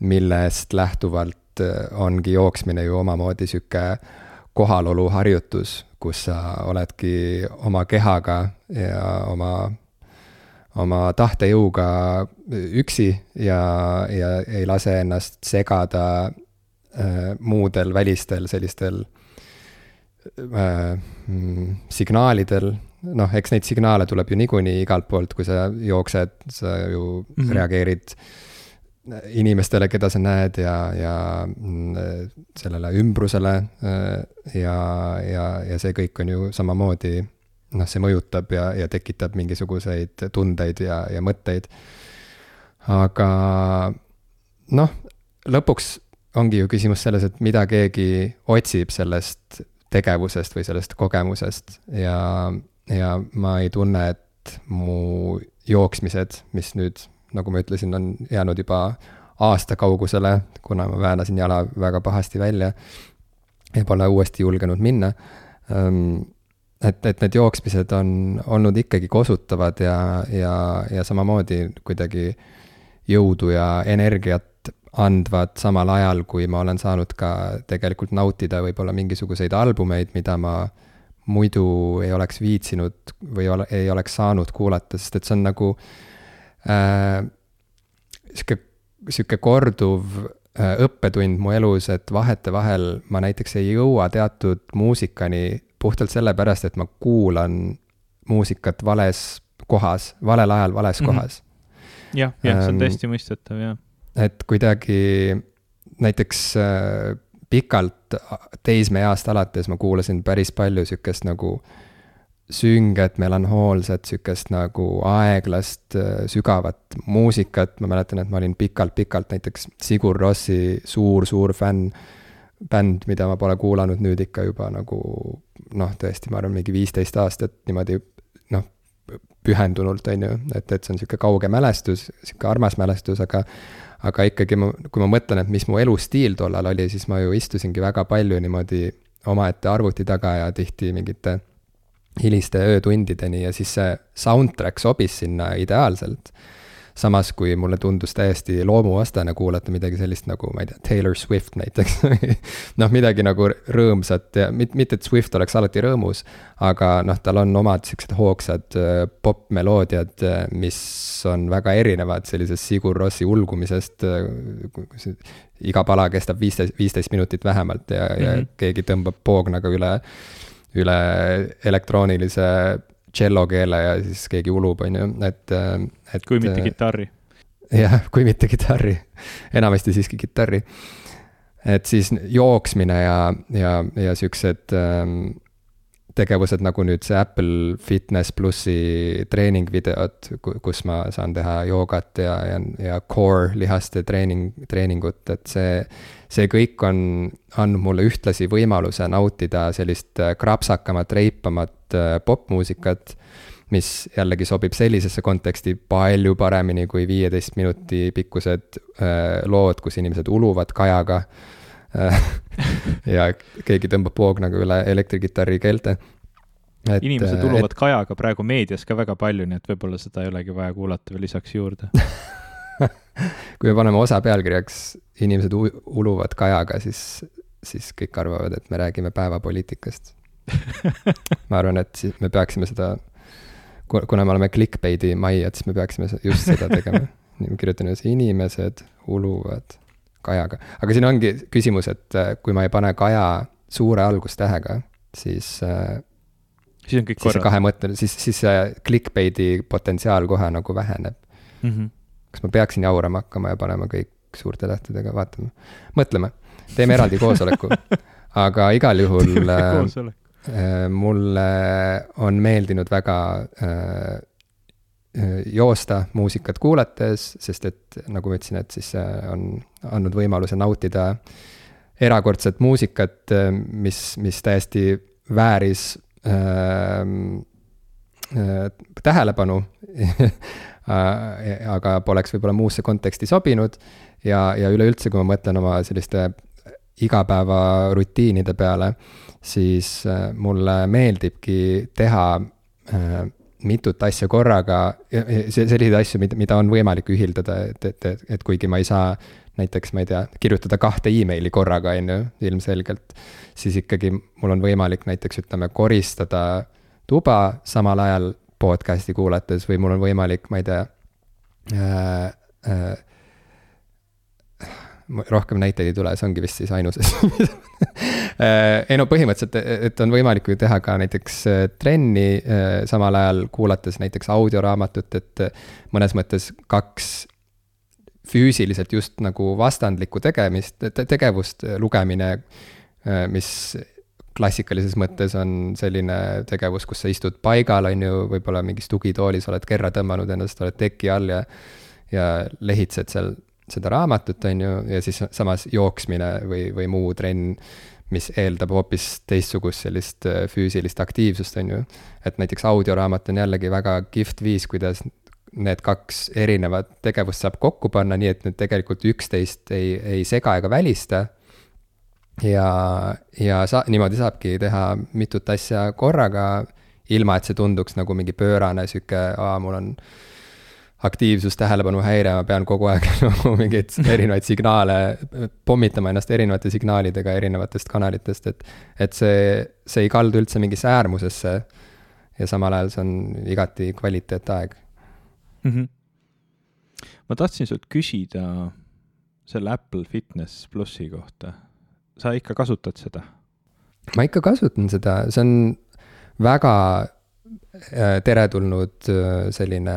millest lähtuvalt äh, ongi jooksmine ju omamoodi sihuke kohaloluharjutus, kus sa oledki oma kehaga ja oma oma tahtejõuga üksi ja, ja ei lase ennast segada äh, muudel välistel sellistel äh, mm, signaalidel, noh, eks neid signaale tuleb ju niikuinii igalt poolt, kui sa jooksed, sa ju mm -hmm. reageerid inimestele, keda sa näed ja, ja mm, sellele ümbrusele äh, ja, ja, ja see kõik on ju samamoodi noh, see mõjutab ja, ja tekitab mingisuguseid tundeid ja, ja mõtteid. aga noh, lõpuks ongi ju küsimus selles, et mida keegi otsib sellest tegevusest või sellest kogemusest ja, ja ma ei tunne, et mu jooksmised, mis nüüd, nagu ma ütlesin, on jäänud juba aasta kaugusele, kuna ma väänasin jala väga pahasti välja ja pole uuesti julgenud minna. Ehm, et, et need jooksmised on olnud ikkagi kosutavad ja, ja, ja samamoodi kuidagi jõudu ja energiat andvad samal ajal, kui ma olen saanud ka tegelikult nautida võib-olla mingisuguseid albumeid, mida ma muidu ei oleks viitsinud või ole, ei oleks saanud kuulata, sest et see on nagu äh, sihuke, sihuke korduv äh, õppetund mu elus, et vahetevahel ma näiteks ei jõua teatud muusikani puhtalt sellepärast, et ma kuulan muusikat vales kohas, valel ajal vales mm -hmm. kohas. jah, jah, see on ähm, täiesti mõistetav, jah et kuidagi näiteks äh, pikalt teismeeast alates ma kuulasin päris palju sihukest nagu sünget, melanhoolset, sihukest nagu aeglast, äh, sügavat muusikat, ma mäletan, et ma olin pikalt-pikalt näiteks Sigur Rossi suur-suur fänn, bänd, mida ma pole kuulanud nüüd ikka juba nagu noh, tõesti, ma arvan, mingi viisteist aastat niimoodi noh, pühendunult, on ju, et, et see on sihuke kauge mälestus, sihuke armas mälestus, aga aga ikkagi ma, kui ma mõtlen, et mis mu elustiil tollal oli, siis ma ju istusingi väga palju niimoodi omaette arvuti taga ja tihti mingite hiliste öötundideni ja siis see soundtrack sobis sinna ideaalselt samas kui mulle tundus täiesti loomuvastane kuulata midagi sellist nagu, ma ei tea, Taylor Swift näiteks noh, midagi nagu rõõmsat ja mit-, mitte, et Swift oleks alati rõõmus, aga noh, tal on omad siuksed hoogsad äh, popmeloodiad, äh, mis on väga erinevad sellisest Sigur Rossi ulgumisest. Äh, iga pala kestab viisteist, viisteist minutit vähemalt ja mm, -hmm. ja keegi tõmbab poognaga üle, üle elektroonilise tšellokeele ja siis keegi ulub, on ju, et, et. kui mitte kitarri. jah, kui mitte kitarri, enamasti siiski kitarri. et siis jooksmine ja, ja, ja siuksed ähm, tegevused nagu nüüd see Apple Fitness plussi treeningvideod, kus ma saan teha joogat ja, ja, ja core lihaste treening, treeningut, et see, see kõik on andnud mulle ühtlasi võimaluse nautida sellist äh, krapsakamat, reipamat äh, popmuusikat, mis jällegi sobib sellisesse konteksti palju paremini kui viieteist minuti pikkused äh, lood, kus inimesed uluvad kajaga ja keegi tõmbab poognaga üle elektrikitarri keelte. Et, inimesed uluvad et... kajaga praegu meedias ka väga palju, nii et võib-olla seda ei olegi vaja kuulata veel lisaks juurde kui me paneme osa pealkirjaks inimesed uluvad kajaga, siis, siis kõik arvavad, et me räägime päevapoliitikast ma arvan, et siis me peaksime seda, kuna me oleme clickbait'i majjad, siis me peaksime just seda tegema. ma kirjutan üles inimesed uluvad kajaga, aga siin ongi küsimus, et äh, kui ma ei pane kaja suure algustähega, siis äh, siis on kõik korras. kahemõtteline, siis, siis see clickbait'i potentsiaal kohe nagu väheneb mm. -hmm. kas ma peaksin jaurama hakkama ja panema kõik suurte tähtedega, vaatame, mõtleme, teeme eraldi koosoleku. aga igal juhul mulle on meeldinud väga äh, Äh, joosta muusikat kuulates, sest et nagu ma ütlesin, et siis on andnud võimaluse nautida erakordset muusikat, äh, mis, mis täiesti vääris äh, äh, tähelepanu aga poleks võib-olla muusse konteksti sobinud. Ja, ja üleüldse, kui ma mõtlen oma selliste igapäevarutiinide peale, siis mulle meeldibki teha äh, mitut asja korraga, selliseid asju, mida, mida on võimalik ühildada, et, et, et, et kuigi ma ei saa näiteks, ma ei tea, kirjutada kahte emaili korraga, on ju, ilmselgelt, siis ikkagi mul on võimalik näiteks ütleme, koristada tuba samal ajal podcast'i kuulates või mul on võimalik, ma ei tea äh,, äh, rohkem näiteid ei tule, see ongi vist siis ainus asi äh, ei no põhimõtteliselt, et on võimalik ju teha ka näiteks äh, trenni äh, samal ajal kuulates näiteks audioraamatut, et mõnes mõttes kaks füüsiliselt just nagu vastandlikku tegemist te, tegevust, lugemine, mis klassikalises mõttes on selline tegevus, kus sa istud paigal, on ju, võib-olla mingis tugitoolis oled kerra tõmmanud ennast, oled teki all ja ja lehitsed seal seda raamatut, on ju, ja siis samas jooksmine või, või muu trenn, mis eeldab hoopis teistsugust sellist äh, füüsilist aktiivsust, on ju. et näiteks audioraamat on jällegi väga kihvt viis, kuidas need kaks erinevat tegevust saab kokku panna, nii et need tegelikult üksteist ei, ei sega ega välista. ja, ja sa-, niimoodi saabki teha mitut asja korraga, ilma et see tunduks nagu mingi pöörane sihuke, aa, mul on aktiivsus, tähelepanuhäire, ma pean kogu aeg nagu mingeid erinevaid signaale, pommitama ennast erinevate signaalidega erinevatest kanalitest, et, et see, see ei kaldu üldse mingisse äärmusesse. ja samal ajal see on igati kvaliteetaeg mm. -hmm. ma tahtsin sult küsida selle Apple Fitness plussi kohta. sa ikka kasutad seda? ma ikka kasutan seda, see on väga äh, teretulnud äh, selline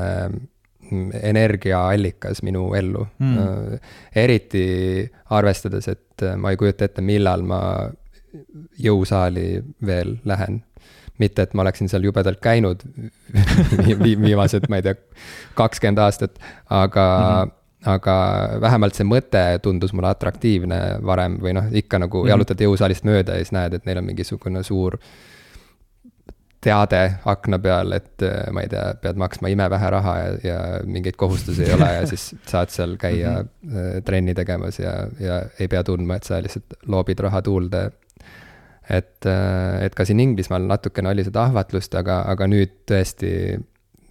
energiaallikas minu ellu mm.. eriti arvestades, et ma ei kujuta ette, millal ma jõusaali veel lähen. mitte, et ma oleksin seal jubedalt käinud vi viimased, ma ei tea, kakskümmend aastat, aga mm, -hmm. aga vähemalt see mõte tundus mulle atraktiivne varem või noh, ikka nagu mm -hmm. jalutad jõusaalist mööda ja siis näed, et neil on mingisugune suur teade akna peal, et äh, ma ei tea, pead maksma imevähe raha ja, ja mingeid kohustusi ei ole ja siis saad seal käia mm -hmm. trenni tegemas ja, ja ei pea tundma, et sa lihtsalt loobid raha tuulde. et, äh, et ka siin Inglismaal natukene oli seda ahvatlust, aga, aga nüüd tõesti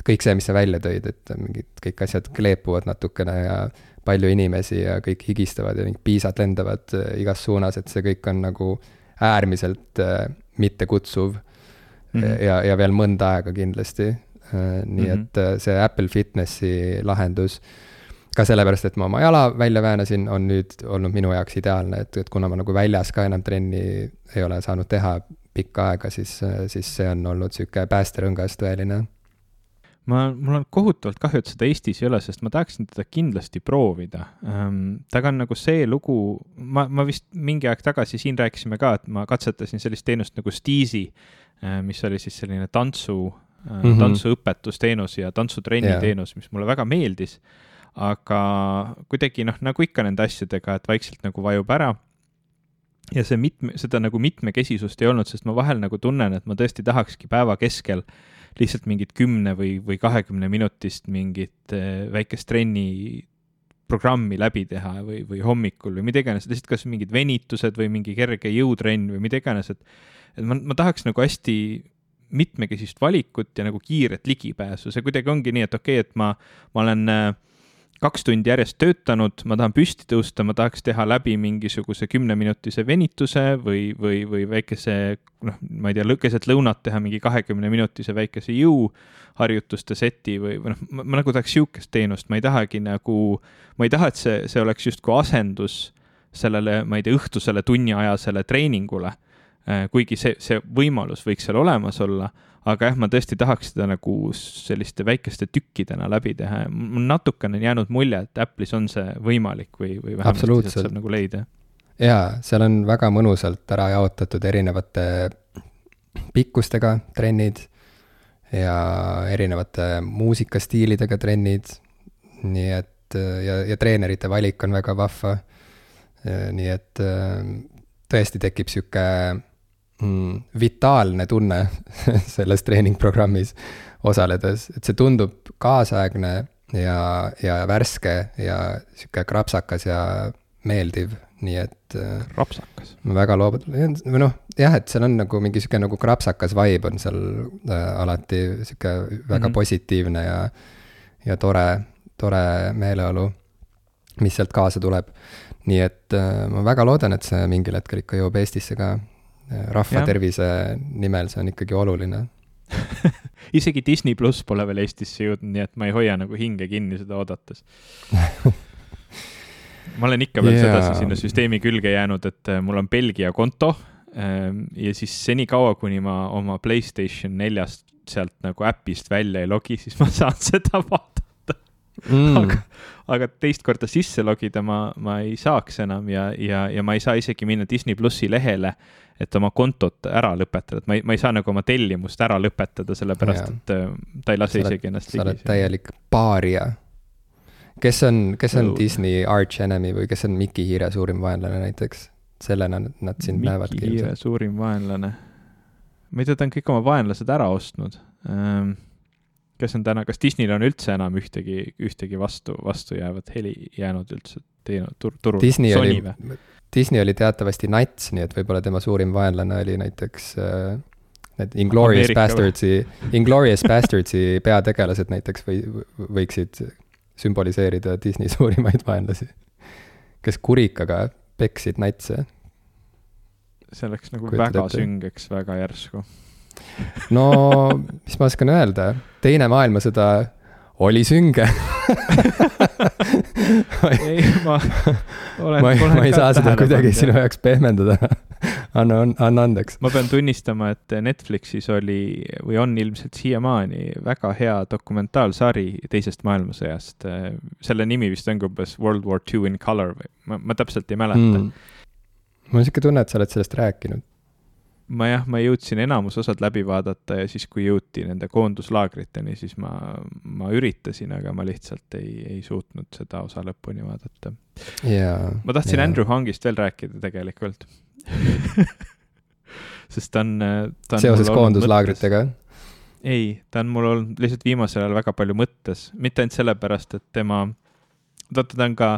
kõik see, mis sa välja tõid, et mingid kõik asjad kleepuvad natukene ja palju inimesi ja kõik higistavad ja mingid piisad lendavad igas suunas, et see kõik on nagu äärmiselt mittekutsuv mm -hmm. ja, ja veel mõnda aega kindlasti. Äh, nii mm -hmm. et äh, see Apple Fitnessi lahendus, ka sellepärast, et ma oma jala välja väänasin, on nüüd olnud minu jaoks ideaalne, et, et kuna ma nagu väljas ka enam trenni ei ole saanud teha pikka aega, siis, siis see on olnud sihuke päästerõngas tõeline ma, mul on kohutavalt kahju, et seda Eestis ei ole, sest ma tahaksin teda kindlasti proovida ähm,. temaga on nagu see lugu, ma, ma vist mingi aeg tagasi siin rääkisime ka, et ma katsetasin sellist teenust nagu Steezy äh,, mis oli siis selline tantsu äh, mm -hmm. tantsuõpetusteenus ja tantsutrenni yeah. teenus, mis mulle väga meeldis. aga kuidagi noh, nagu ikka nende asjadega, et vaikselt nagu vajub ära ja see mitme, seda nagu mitmekesisust ei olnud, sest ma vahel nagu tunnen, et ma tõesti tahakski päeva keskel äh, lihtsalt mingit kümne või, või kahekümne minutist mingit äh, väikest trenni programmi läbi teha või, või hommikul või mida iganes, lihtsalt kas mingid venitused või mingi kerge jõutrenn või mida iganes, et et ma, ma tahaks nagu hästi mitmekesist valikut ja nagu kiiret ligipääsu, see kuidagi ongi nii, et okei okay,, et ma, ma olen äh, kaks tundi järjest töötanud, ma tahan püsti tõusta, ma tahaks teha läbi mingisuguse kümneminutise venituse või, või, või väikese noh, ma ei tea, keset lõunat teha mingi kahekümne minutise väikese jõuharjutuste seti või, või noh, ma nagu tahaks sihukest teenust, ma ei tahagi nagu, ma ei taha, et see, see oleks justkui asendus sellele, ma ei tea, õhtusele tunniajasele treeningule. Kuigi see, see võimalus võiks seal olemas olla aga jah, ma tõesti tahaks seda nagu selliste väikeste tükkidena läbi teha ja mul natukene on jäänud mulje, et Apple'is on see võimalik või, või vähemasti saab nagu leida. jaa, seal on väga mõnusalt ära jaotatud erinevate pikkustega trennid ja erinevate muusikastiilidega trennid. nii et ja, ja treenerite valik on väga vahva. nii et tõesti tekib sihuke mm, vitaalne tunne selles treeningprogrammis osaledes, et see tundub kaasaegne ja, ja värske ja sihuke krapsakas ja meeldiv, nii et. Äh, krapsakas? ma väga loodan, või noh, jah, et seal on nagu mingi sihuke nagu krapsakas vibe on seal äh, alati sihuke väga mm -hmm. positiivne ja, ja tore, tore meeleolu, mis sealt kaasa tuleb. nii et äh, ma väga loodan, et see mingil hetkel ikka jõuab Eestisse ka rahva ja. tervise nimel, see on ikkagi oluline isegi Disney pluss pole veel Eestisse jõudnud, nii et ma ei hoia nagu hinge kinni seda oodates ma olen ikka veel yeah. sedasi sinna süsteemi külge jäänud, et äh, mul on Belgia konto ähm, ja siis senikaua, kuni ma oma Playstation neljast sealt nagu äpist välja ei logi, siis ma saan seda vaadata mm.. aga, aga teist korda sisse logida ma, ma ei saaks enam ja, ja, ja ma ei saa isegi minna Disney plussi lehele et oma kontot ära lõpetada, et ma ei, ma ei saa nagu oma tellimust ära lõpetada, sellepärast et äh, ta ei lase oled, isegi ennast ligi. sa oled täielik paaria. kes on, kes on no. Disney arch enemy või kes on Mickey Hiire suurim vaenlane näiteks? sellena nad sind Mickey näevadki. Mickey Hiire suurim vaenlane. ma ei tea, ta on kõik oma vaenlased ära ostnud ähm, kes on täna, kas Disneyl on üldse enam ühtegi, ühtegi vastu, vastujäävat heli jäänud üldse teinud tur-, turul? Disney Sony oli, Disney oli teatavasti nats, nii et võib-olla tema suurim vaenlane oli näiteks äh, need Inglorious Ameerika Bastardsi, Inglorious Bastardsi peategelased näiteks või, võiksid sümboliseerida Disney suurimaid vaenlasi, kes kurikaga peksid natse. see oleks nagu Kujutad väga ette? süngeks väga järsku no, mis ma oskan öelda, teine maailmasõda oli sünge ei, ma olen. ma ei, ma ei saa seda kuidagi sinu jaoks pehmendada anna, anna andeks. ma pean tunnistama, et Netflixis oli või on ilmselt siiamaani väga hea dokumentaalsari teisest maailmasõjast. selle nimi vist ongi umbes World War Two in color või ma, ma täpselt ei mäleta mm.. mul on sihuke tunne, et sa oled sellest rääkinud ma jah, ma jõudsin enamus osad läbi vaadata ja siis, kui jõuti nende koonduslaagriteni, siis ma, ma üritasin, aga ma lihtsalt ei, ei suutnud seda osa lõpuni vaadata yeah,. ma tahtsin yeah. Andrew Hongist veel rääkida tegelikult sest ta on, ta on. seoses koonduslaagritega? ei, ta on mul olnud lihtsalt viimasel ajal väga palju mõttes, mitte ainult sellepärast, et tema, vaata, ta on ka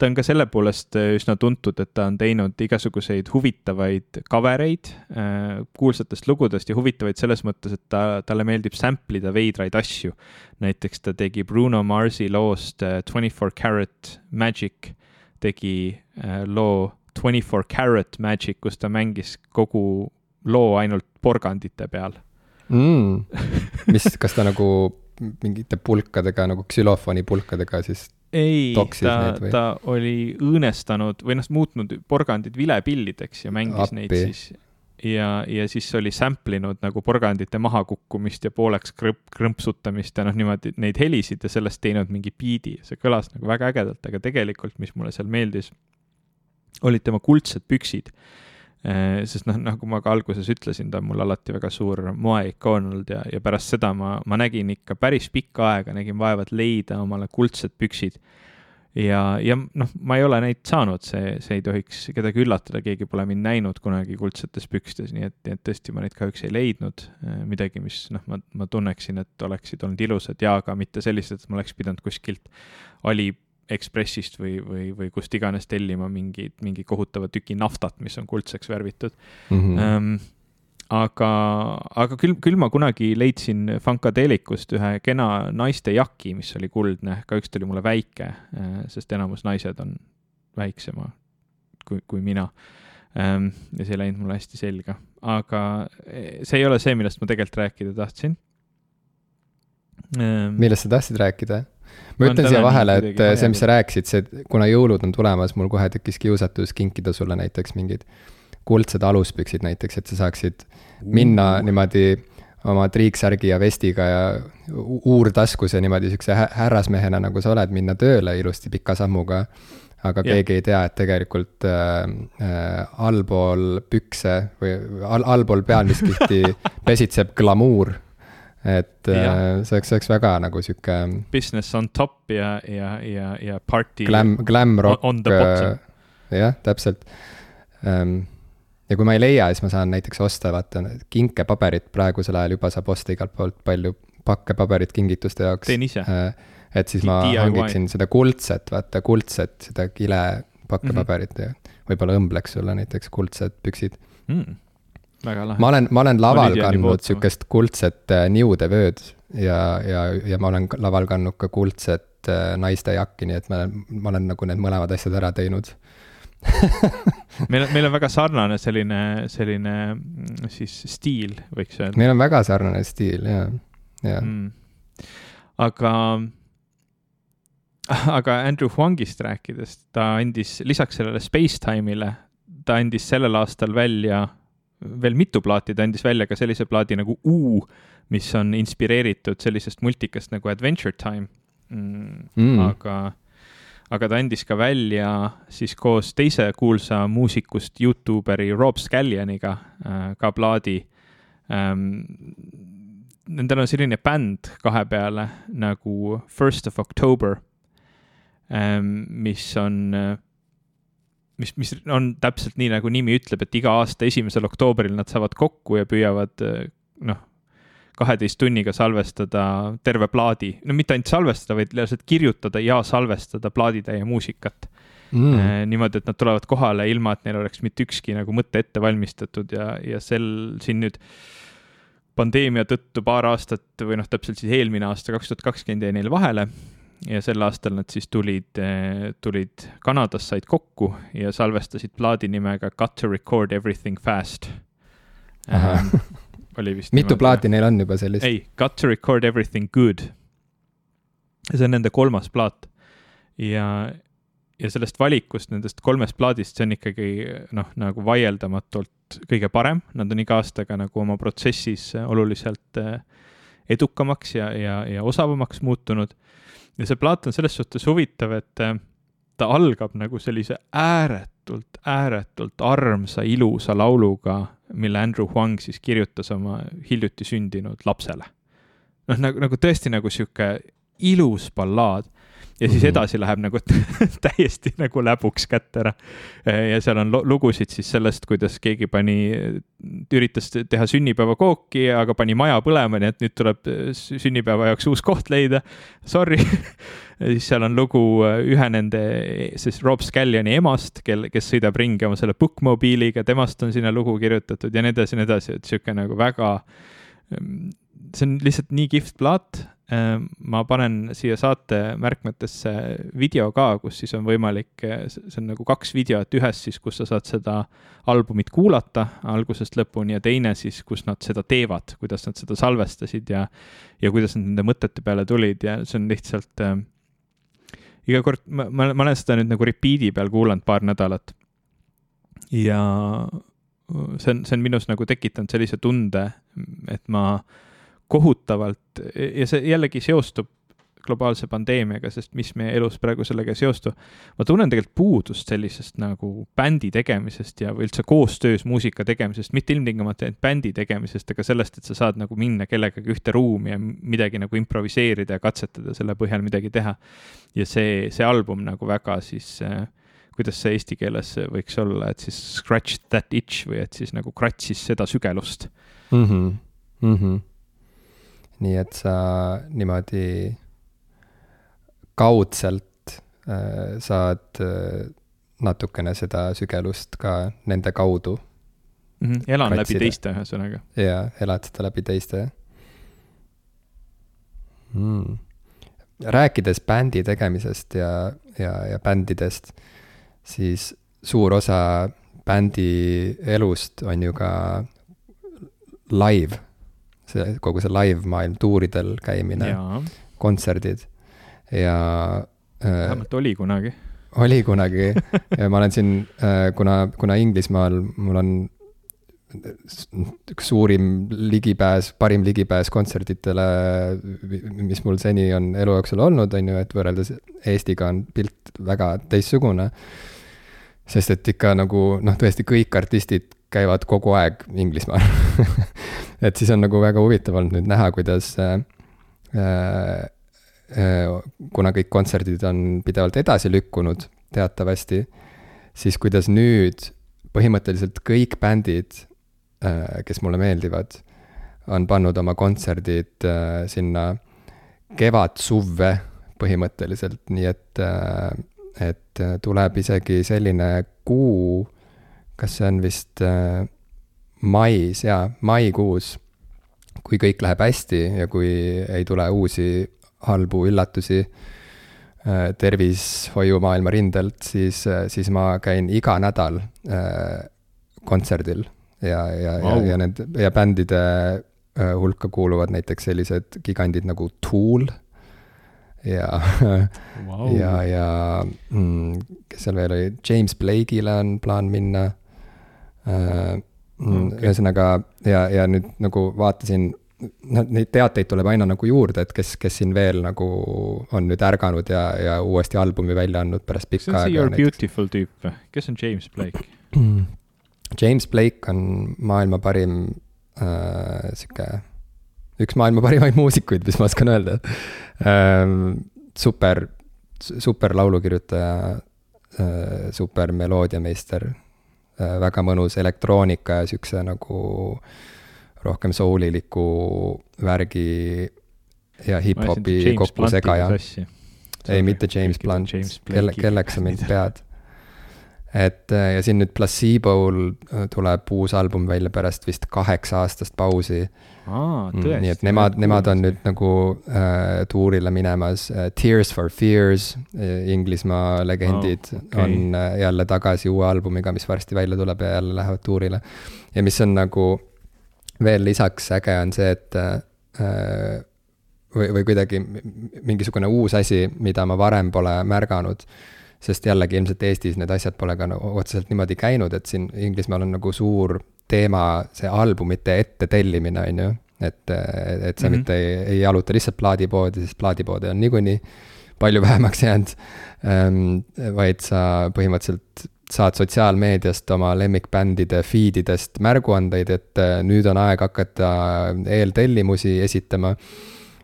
ta on ka selle poolest äh, üsna tuntud, et ta on teinud igasuguseid huvitavaid cover eid äh, kuulsatest lugudest ja huvitavaid selles mõttes, et ta, talle meeldib sample ida veidraid asju. näiteks ta tegi Bruno Marsi loost äh, Twenty Four Carat Magic, tegi loo Twenty Four Carat Magic, kus ta mängis kogu loo ainult porgandite peal mm.. mis, kas ta nagu mingite pulkadega nagu ksülofoni pulkadega siis ei, ta, ta oli õõnestanud või noh, muutnud porgandid vilepillideks ja mängis Appi. neid siis ja, ja siis oli sample inud nagu porgandite mahakukkumist ja pooleks krõmp, krõmpsutamist ja noh, niimoodi neid helisid ja sellest teinud mingi biidi. see kõlas nagu väga ägedalt, aga tegelikult, mis mulle seal meeldis, olid tema kuldsed püksid sest noh, nagu ma ka alguses ütlesin, ta on mul alati väga suur moeikoon olnud ja, ja pärast seda ma, ma nägin ikka päris pikka aega, nägin vaeva, et leida omale kuldsed püksid. ja, ja noh, ma ei ole neid saanud, see, see ei tohiks kedagi üllatada, keegi pole mind näinud kunagi kuldsetes pükstes, nii et, nii et tõesti ma neid kahjuks ei leidnud. Äh, midagi, mis noh, ma, ma tunneksin, et oleksid olnud ilusad ja ka mitte sellised, et ma oleks pidanud kuskilt Ali Ekspressist või, või, või kust iganes tellima mingit, mingi kohutava tüki naftat, mis on kuldseks värvitud mm. -hmm. Um, aga, aga küll, küll ma kunagi leidsin Funkadeelikust ühe kena naiste jaki, mis oli kuldne, kahjuks ta oli mulle väike, äh, sest enamus naised on väiksema kui, kui mina um,. ja see ei läinud mulle hästi selga, aga eh, see ei ole see, millest ma tegelikult rääkida tahtsin millest sa tahtsid rääkida? Ma ütlen siia vahele, et see, mis sa rääkisid, see, kuna jõulud on tulemas, mul kohe tekkis kiusatus kinkida sulle näiteks mingid kuldsed aluspüksid näiteks, et sa saaksid minna niimoodi oma triiksärgi ja vestiga ja uurtaskus ja niimoodi siukse härrasmehena, nagu sa oled, minna tööle ilusti pika sammuga. aga yeah. keegi ei tea, et tegelikult äh, äh, allpool pükse või all, allpool pealmiskihti pesitseb glamuur et ja. Äh, see oleks, see oleks väga nagu sihuke. Business on top ja, ja, ja, ja party. Glam, glam rock. On the bottom. Äh, jah, täpselt um, ja kui ma ei leia, siis ma saan näiteks osta, vaata, kinkepaberit praegusel ajal juba saab osta igalt poolt palju pakke paberit kingituste jaoks. teen ise. Äh, et siis ma hangiksin seda kuldset, vaata kuldset, seda kile pakkepaberit mm -hmm. ja võib-olla õmbleks sulle näiteks kuldsed püksid mm ma olen, ma olen laval kandnud sihukest kuldset äh, niudevööd ja, ja, ja ma olen laval kandnud ka kuldset äh, naiste jakki, nii et ma olen, ma olen nagu need mõlemad asjad ära teinud. Meil on, meil on väga sarnane selline, selline mm, siis stiil, võiks öelda. meil on väga sarnane stiil ja, ja mm.. aga, aga Andrew Huangist rääkides, ta andis lisaks sellele Spacetime'ile, ta andis sellel aastal välja veel mitu plaati, ta andis välja ka sellise plaadi nagu U, mis on inspireeritud sellisest multikast nagu Adventure Time mm,. Mm. aga, aga ta andis ka välja siis koos teise kuulsa muusikust, Youtuberi Rob Scallioniga äh, ka plaadi ähm,. Nendel on selline bänd kahe peale nagu First of October ähm,, mis on äh, mis, mis on täpselt nii, nagu nimi ütleb, et iga aasta esimesel oktoobril nad saavad kokku ja püüavad noh, kaheteist tunniga salvestada terve plaadi, no mitte ainult salvestada, vaid lihtsalt kirjutada ja salvestada plaaditäie muusikat. Mm.. Eh, niimoodi, et nad tulevad kohale ilma, et neil oleks mitte ükski nagu mõte ette valmistatud ja, ja sel siin nüüd pandeemia tõttu paar aastat või noh, täpselt siis eelmine aasta, kaks tuhat kakskümmend jäi neil vahele ja sel aastal nad siis tulid, eh, tulid Kanadas, said kokku ja salvestasid plaadi nimega Got to record everything fast ähm,. oli vist. mitu plaati neil on juba sellist? ei, Got to record everything good. see on nende kolmas plaat ja, ja sellest valikust, nendest kolmest plaadist, see on ikkagi noh, nagu vaieldamatult kõige parem, nad on iga aastaga nagu oma protsessis oluliselt eh, edukamaks ja, ja, ja osavamaks muutunud ja see plaat on selles suhtes huvitav, et äh, ta algab nagu sellise ääretult, ääretult armsa, ilusa lauluga, mille Andrew Huang siis kirjutas oma hiljuti sündinud lapsele. noh, nagu, nagu tõesti nagu sihuke ilus ballaad ja siis mhm. edasi läheb nagu täiesti nagu läbuks kätte ära. ja seal on lugusid siis sellest, kuidas keegi pani, üritas teha sünnipäevakooki, aga pani maja põlema, nii et nüüd tuleb sünnipäeva jaoks uus koht leida. Sorry ja siis seal on lugu ühe nende, siis Rob Scallioni emast, kel, kes sõidab ringi oma selle bookmobiiliga, temast on sinna lugu kirjutatud ja nii edasi ja nii edasi, et sihuke nagu väga, see on lihtsalt nii kihvt plaat ma panen siia saate märkmetesse video ka, kus siis on võimalik, eh, see on nagu kaks videot, ühes siis, kus sa saad seda albumit kuulata algusest lõpuni ja teine siis, kus nad seda teevad, kuidas nad seda salvestasid ja, ja kuidas nad nende mõtete peale tulid ja see on lihtsalt äh, iga kord, ma, ma, ma olen seda nüüd nagu repeat'i peal kuulanud paar nädalat. ja see on, see on minus nagu tekitanud sellise tunde, et ma kohutavalt ja see jällegi seostub globaalse pandeemiaga, sest mis meie elus praegu sellega ei seostu. ma tunnen tegelikult puudust sellisest nagu bändi tegemisest ja, või üldse koostöös muusika tegemisest, mitte ilmtingimata ainult bändi tegemisest, aga sellest, et sa saad nagu minna kellegagi ühte ruumi ja midagi nagu improviseerida ja katsetada selle põhjal midagi teha. ja see, see album nagu väga siis äh, kuidas see eesti keeles võiks olla, et siis scratch that itch või et siis nagu kratsis seda sügelust mm. -hmm. Mm -hmm. Nii et sa niimoodi kaudselt äh, saad äh, natukene seda sügelust ka nende kaudu mm. -hmm. elan kratsida. läbi teiste, ühesõnaga. jaa, elad seda läbi teiste mm.. rääkides bändi tegemisest ja, ja, ja bändidest, siis suur osa bändi elust on ju ka live. See, kogu see live maailm, tuuridel käimine, kontserdid ja äh,. vähemalt oli kunagi. oli kunagi ja ma olen siin äh,, kuna, kuna Inglismaal mul on suurim ligipääs, parim ligipääs kontsertidele, mis mul seni on elu jooksul olnud, on ju, et võrreldes Eestiga on pilt väga teistsugune. Sest et ikka nagu noh, tõesti kõik artistid käivad kogu aeg Inglismaal. Et siis on nagu väga huvitav olnud nüüd näha, kuidas äh, äh, Äh, kuna kõik kontserdid on pidevalt edasi lükkunud teatavasti, siis kuidas nüüd põhimõtteliselt kõik bändid, äh, kes mulle meeldivad, on pannud oma kontserdid äh, sinna kevad-suvve põhimõtteliselt, nii et, et tuleb isegi selline kuu, kas see on vist mais, jaa, maikuus, kui kõik läheb hästi ja kui ei tule uusi halbu üllatusi äh, tervishoiumaailma rindelt, siis, äh, siis ma käin iga nädal äh, kontserdil ja, ja wow., ja, ja need ja bändide hulka kuuluvad näiteks sellised gigandid nagu Tool ja wow., ja, ja mm, kes seal veel oli, James Blake'ile on plaan minna äh,. Mm, okay. ühesõnaga ja, ja nüüd nagu vaatasin noh, neid teateid tuleb aina nagu juurde, et kes, kes siin veel nagu on nüüd ärganud ja, ja uuesti albumi välja andnud pärast pikka aega. see on see Your Beautiful tüüp või, kes on James Blake? James Blake on maailma parim äh, sihuke, üks maailma parimaid muusikuid, mis ma oskan öelda ähm,. super, super laulukirjutaja äh,, super meloodiameister äh,, väga mõnus elektroonika ja siukse nagu rohkem souliliku värgi ja hip-hopi kokkusegaja. ei, mitte James Blunt, kelle, kelleks sa mind pead. Et äh, ja siin nüüd Placebo'l äh, tuleb uus album välja pärast vist kaheksa aastast pausi. Mm, nii et nemad, nemad on nüüd nagu äh, tuurile minemas uh,. Tears for Fears Inglismaa legendid oh, okay. on uh, jälle tagasi uue albumiga, mis varsti välja tuleb ja jälle lähevad tuurile. ja mis on nagu veel lisaks äge on see, et äh, või, või kuidagi mingisugune uus asi, mida ma varem pole märganud. Sest jällegi ilmselt Eestis need asjad pole ka nagu otseselt niimoodi käinud, et siin Inglismaal on nagu suur teema see albumite ette tellimine, on ju. et, et sa mm -hmm. mitte ei, ei jaluta lihtsalt plaadipoodi, sest plaadipoode on niikuinii palju vähemaks jäänud ähm,. vaid sa põhimõtteliselt saad sotsiaalmeediast oma lemmikbändide feed idest märguandeid, et äh, nüüd on aeg hakata eeltellimusi esitama.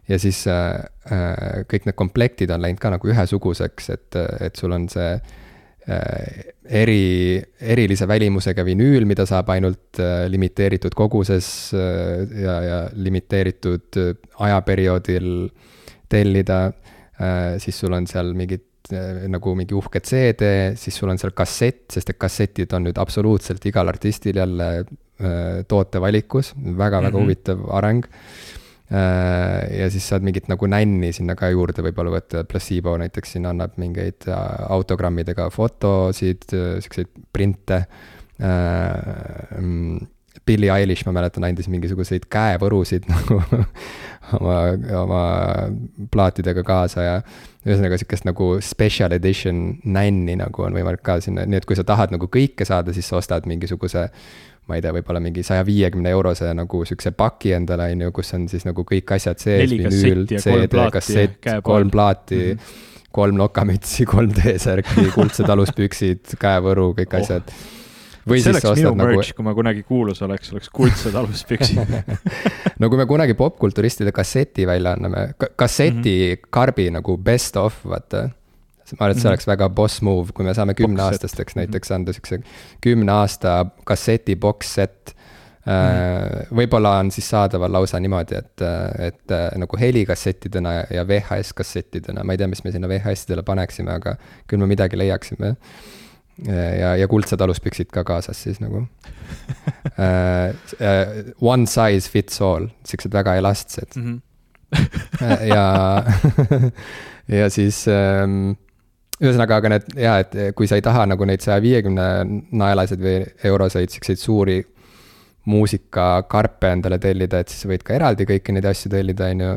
Ja siis äh, äh, kõik need komplektid on läinud ka nagu ühesuguseks, et, et sul on see äh, eri, erilise välimusega vinüül, mida saab ainult äh, limiteeritud koguses äh, ja, ja limiteeritud ajaperioodil tellida. siis sul on seal mingid Eh, nagu mingi uhke CD, siis sul on seal kassett, sest et kassetid on nüüd absoluutselt igal artistil jälle äh, tootevalikus väga,, väga-väga mm -hmm. huvitav areng äh,. Ja siis saad mingit nagu nänni sinna ka juurde võib-olla võtta, Placebo näiteks siin annab mingeid äh, autogrammidega fotosid, siukseid printe. Mm, Billie Eilish, ma mäletan, andis mingisuguseid käevõrusid nagu oma, oma plaatidega kaasa ja ühesõnaga sihukest nagu special edition nänni nagu on võimalik ka sinna, nii et kui sa tahad nagu kõike saada, siis sa ostad mingisuguse ma ei tea, võib-olla mingi saja viiekümne eurose nagu siukse paki endale, on ju, kus on siis nagu kõik asjad sees, vinüül, CD, kassett, kolm plaati mm, -hmm. kolm nokamütsi, kolm T-särki, kuldsed aluspüksid, käevõru, kõik oh. asjad või see oleks minu nagu... merch, kui ma kunagi kuulus oleks, oleks kuldsed aluspüksid no kui me kunagi popkulturistide kasseti välja anname, kasseti mm -hmm. karbi nagu best of, vaata. Ma arvan, et see -hmm. oleks väga boss move, kui me saame kümneaastasteks mhm. näiteks anda siukse kümne aasta kasseti box set Mm -hmm. võib-olla on siis saadaval lausa niimoodi, et, et nagu helikassettidena ja VHS kassettidena, ma ei tea, mis me sinna VHS-idele paneksime, aga küll me midagi leiaksime ja, ja kuldsed aluspüksid ka kaasas siis nagu uh, One size fits all, siuksed väga elastsed mm. -hmm. ja ja siis um, ühesõnaga, aga need ja, et kui sa ei taha nagu neid saja viiekümne naelaseid või euroseid siukseid suuri muusikakarpe endale tellida, et siis võid ka eraldi kõiki neid asju tellida, on ju.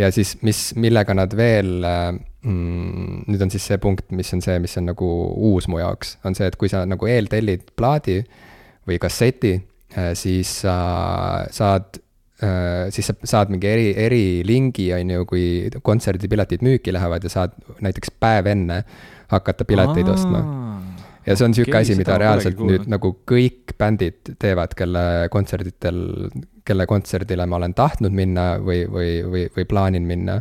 ja siis, mis, millega nad veel uh, mm, nüüd on siis see punkt, mis on see, mis on nagu uus mu jaoks, on see, et kui sa nagu eeltellid plaadi või kasseti, äh, siis sa saad äh, siis sa saad mingi eri, erilingi, on ju, kui kontserdipiletid müüki lähevad ja saad näiteks päev enne hakata pileteid ostma. ja see on sihuke okay, asi, mida reaalselt nüüd nagu kõik bändid teevad, kelle kontserditel, kelle kontserdile ma olen tahtnud minna või, või, või, või plaanin minna.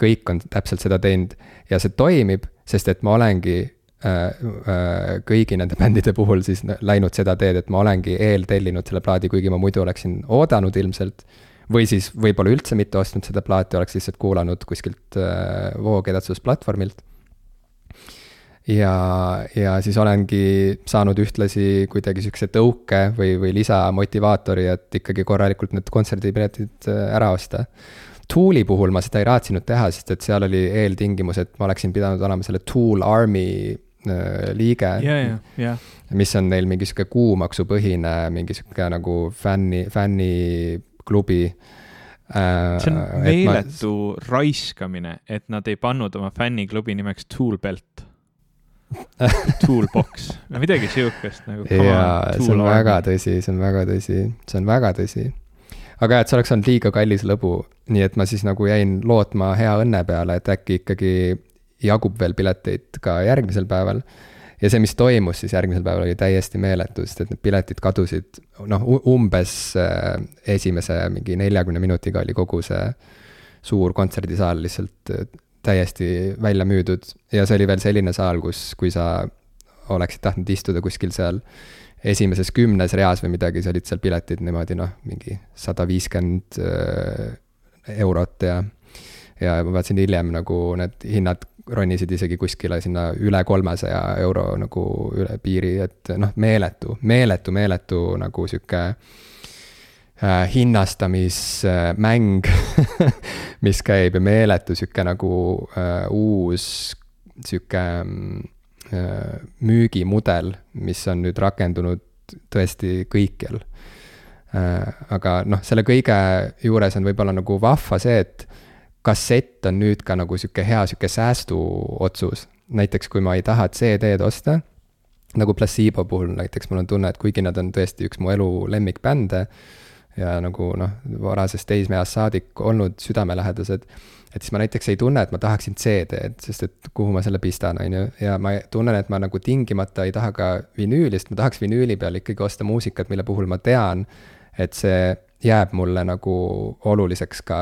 Kõik on täpselt seda teinud. Ja see toimib, sest et ma olengi äh, äh, kõigi nende bändide puhul siis läinud seda teed, et ma olengi eeltellinud selle plaadi, kuigi ma muidu oleksin oodanud ilmselt. või siis võib-olla üldse mitte ostnud seda plaati, oleks lihtsalt kuulanud kuskilt äh, voogedastlusplatvormilt. ja, ja siis olengi saanud ühtlasi kuidagi sihukese tõuke või, või lisamotivaatori, et ikkagi korralikult need kontserdipiletid äh, ära osta Tool'i puhul ma seda ei raatsinud teha, sest et seal oli eeltingimus, et ma oleksin pidanud olema selle Tool Army äh, liige yeah,. Yeah, yeah. mis on neil mingi sihuke kuumaksupõhine, mingi sihuke nagu fänni, fänniklubi äh,. see on meeletu ma... raiskamine, et nad ei pannud oma fänniklubi nimeks Toolbelt Toolbox, midagi sihukest nagu. jaa, see on väga tõsi, see on väga tõsi, see on väga tõsi aga jah, et see oleks olnud liiga kallis lõbu, nii et ma siis nagu jäin lootma hea õnne peale, et äkki ikkagi jagub veel pileteid ka järgmisel päeval. ja see, mis toimus siis järgmisel päeval, oli täiesti meeletu, sest et need piletid kadusid, noh, umbes äh, esimese mingi neljakümne minutiga oli kogu see suur kontserdisaal lihtsalt äh, täiesti välja müüdud ja see oli veel selline saal, kus, kui sa oleksid tahtnud istuda kuskil seal esimeses kümnes reas või midagi, siis olid seal piletid niimoodi noh, mingi sada viiskümmend äh, eurot ja, ja ma vaatasin hiljem nagu need hinnad ronisid isegi kuskile sinna üle kolmesaja euro nagu üle piiri, et noh, meeletu, meeletu, meeletu nagu sihuke äh, hinnastamismäng mis käib ja meeletu sihuke nagu äh, uus sihuke mm, Äh, müügimudel, mis on nüüd rakendunud tõesti kõikjal. Äh, aga noh, selle kõige juures on võib-olla nagu vahva see, et kassett on nüüd ka nagu sihuke hea sihuke säästuotsus. näiteks kui ma ei taha CD-d osta, nagu Placebo puhul näiteks mul on tunne, et kuigi nad on tõesti üks mu elu lemmikbände ja nagu noh, varasest teismeeast saadik olnud südamelähedased et siis ma näiteks ei tunne, et ma tahaksin CD-d, sest et kuhu ma selle pistan, on ju, ja ma tunnen, et ma nagu tingimata ei taha ka vinüüli, sest ma tahaks vinüüli peal ikkagi osta muusikat, mille puhul ma tean, et see jääb mulle nagu oluliseks ka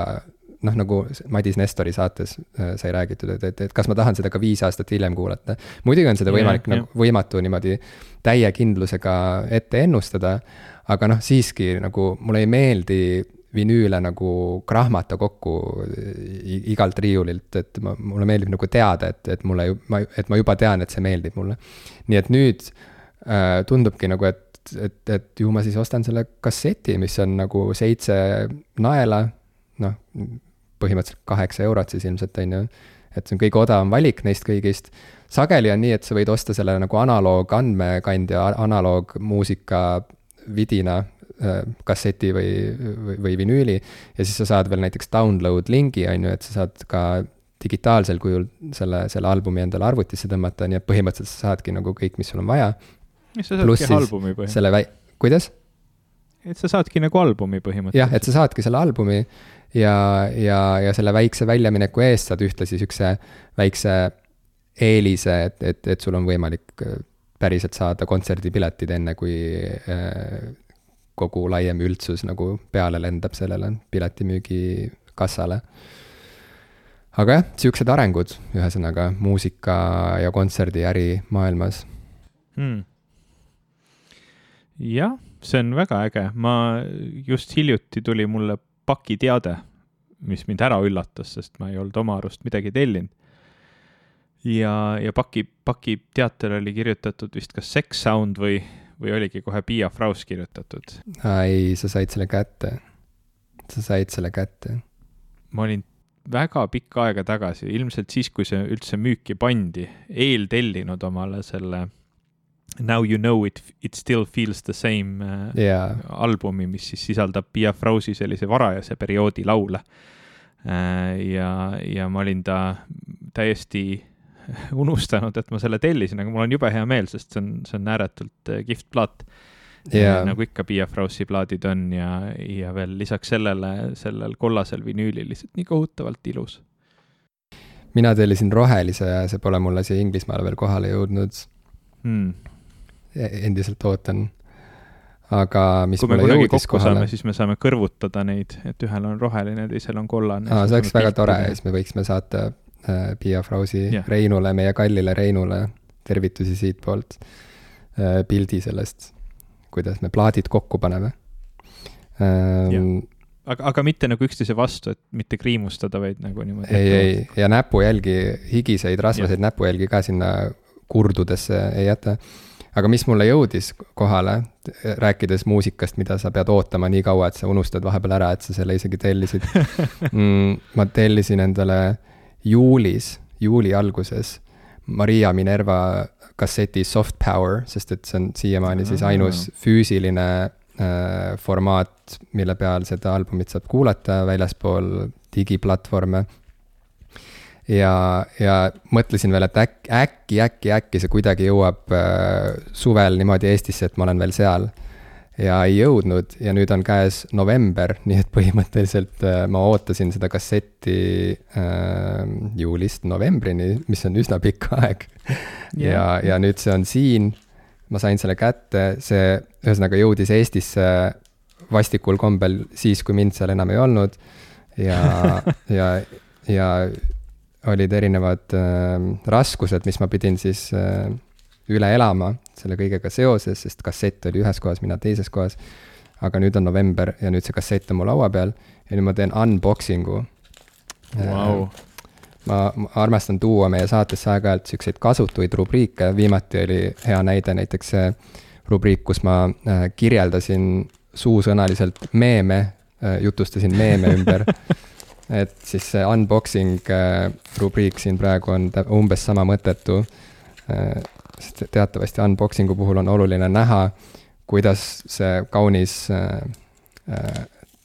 noh, nagu Madis Nestori saates äh, sai räägitud, et, et, et kas ma tahan seda ka viis aastat hiljem kuulata. muidugi on seda võimalik yeah, nagu yeah. võimatu niimoodi täie kindlusega ette ennustada, aga noh, siiski nagu mulle ei meeldi vinüüle nagu krahmata kokku igalt riiulilt, et ma, mulle meeldib nagu teada, et, et mulle, ma, et ma juba tean, et see meeldib mulle. nii et nüüd äh, tundubki nagu, et, et, et ju ma siis ostan selle kasseti, mis on nagu seitse naela, noh, põhimõtteliselt kaheksa eurot siis ilmselt, on ju. et see on kõige odavam valik neist kõigist. sageli on nii, et sa võid osta selle nagu analoog andmekandja, analoogmuusika vidina äh, kasseti või, või, või vinüüli. ja siis sa saad veel näiteks download lingi, on ju, et sa saad ka digitaalsel kujul selle, selle albumi endale arvutisse tõmmata, nii et põhimõtteliselt sa saadki nagu kõik, mis sul on vaja. sa saadki albumi põhimõtteliselt. selle väi-, kuidas? et sa saadki nagu albumi põhimõtteliselt. jah, et sa saadki selle albumi ja, ja, ja selle väikse väljamineku eest saad ühtlasi siukse väikse eelise, et, et, et sul on võimalik äh, päriselt saada kontserdipiletid, enne kui äh, kogu laiem üldsus nagu peale lendab sellele piletimüügikassale. aga jah, siuksed arengud, ühesõnaga muusika ja kontserdiäri maailmas. Hmm.. jah, see on väga äge, ma just hiljuti tuli mulle pakiteade, mis mind ära üllatas, sest ma ei olnud oma arust midagi tellinud ja, ja paki, paki teatel oli kirjutatud vist kas Sex Sound või, või oligi kohe Pia Fraus kirjutatud. ei, sa said selle kätte. sa said selle kätte. ma olin väga pikka aega tagasi, ilmselt siis, kui see üldse müüki pandi, eeltellinud omale selle Now you know it, it still feels the same yeah. Äh, albumi, mis siis sisaldab Pia Frausi sellise varajase perioodi laule. Äh, ja, ja ma olin ta täiesti unustanud, et ma selle tellisin, aga mul on jube hea meel, sest see on, see on ääretult äh, kihvt plaat yeah.. nagu ikka Pia Fraussi plaadid on ja, ja veel lisaks sellele, sellel kollasel vinüülil lihtsalt nii kohutavalt ilus. mina tellisin rohelise ja see pole mulle siia Inglismaale veel kohale jõudnud hmm.. Endiselt ootan. aga mis kui me kunagi kokku kohale... saame, siis me saame kõrvutada neid, et ühel on roheline, teisel on kollane. aa, see oleks väga tore ja siis me võiksime saata Äh, Piia Frausi yeah. Reinule, meie kallile Reinule, tervitusi siitpoolt, äh, pildi sellest, kuidas me plaadid kokku paneme ähm,. Yeah. aga, aga mitte nagu üksteise vastu, et mitte kriimustada, vaid nagu niimoodi. ei, ei, ja näpujälgi, higiseid, rasvaseid näpujälgi ka sinna kurdudesse ei jäta aga mis mulle jõudis kohale, rääkides muusikast, mida sa pead ootama nii kaua, et sa unustad vahepeal ära, et sa selle isegi tellisid mm,. ma tellisin endale juulis, juuli alguses Maria Minerva kasseti Soft Power, sest et see on siiamaani siis ainus füüsiline äh, formaat, mille peal seda albumit saab kuulata väljaspool digiplatvorme. Ja, ja mõtlesin veel, et äkki, äkki, äkki, äkki see kuidagi jõuab äh, suvel niimoodi Eestisse, et ma olen veel seal. Ja ei jõudnud ja nüüd on käes november, nii et põhimõtteliselt äh, ma ootasin seda kassetti äh, juulist novembrini, mis on üsna pikk aeg. Yeah.. ja, ja nüüd see on siin, ma sain selle kätte, see ühesõnaga jõudis Eestisse vastikul kombel siis, kui mind seal enam ei olnud. Ja ja, ja olid erinevad äh, raskused, mis ma pidin siis äh, üle elama selle kõigega seoses, sest kassett oli ühes kohas, mina teises kohas. aga nüüd on november ja nüüd see kassett on mu laua peal ja nüüd ma teen unboxing'u. Wow.. ma, ma armastan tuua meie saatesse aeg-ajalt siukseid kasutuid rubriike, viimati oli hea näide näiteks see rubriik, kus ma äh, kirjeldasin suusõnaliselt meeme äh,, jutustasin meeme ümber et siis see unboxing äh, rubriik siin praegu on umbes sama mõttetu äh, sest teatavasti unboxing'u puhul on oluline näha, kuidas see kaunis äh,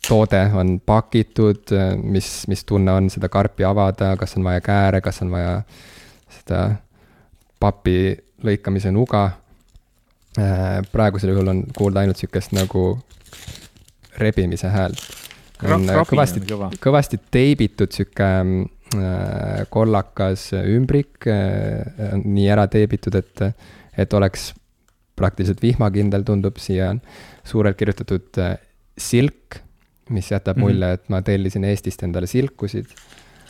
toode on pakitud, mis, mis tunne on seda karpi avada, kas on vaja kääre, kas on vaja seda papi lõikamise nuga. Praegusel juhul on kuulda ainult sihukest nagu rebimise häält. On kõvasti, kõvasti teibitud sihuke Äh, kollakas ümbrik, äh, nii ära teebitud, et, et oleks praktiliselt vihmakindel, tundub, siia on suurelt kirjutatud äh, silk, mis jätab mhm. mulje, et ma tellisin Eestist endale silkusid.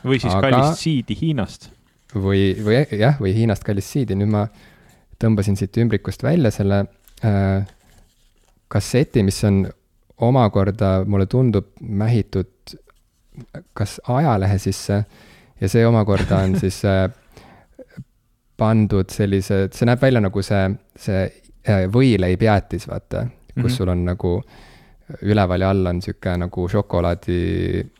või siis aga... kallist siidi Hiinast. või, või jah, või Hiinast kallist siidi, nüüd ma tõmbasin siit ümbrikust välja selle äh, kasseti, mis on omakorda, mulle tundub, mähitud kas ajalehe sisse ja see omakorda on siis äh, pandud sellise, see näeb välja nagu see, see äh, võileibjäätis, vaata, kus mm -hmm. sul on nagu üleval ja all on sihuke nagu šokolaadi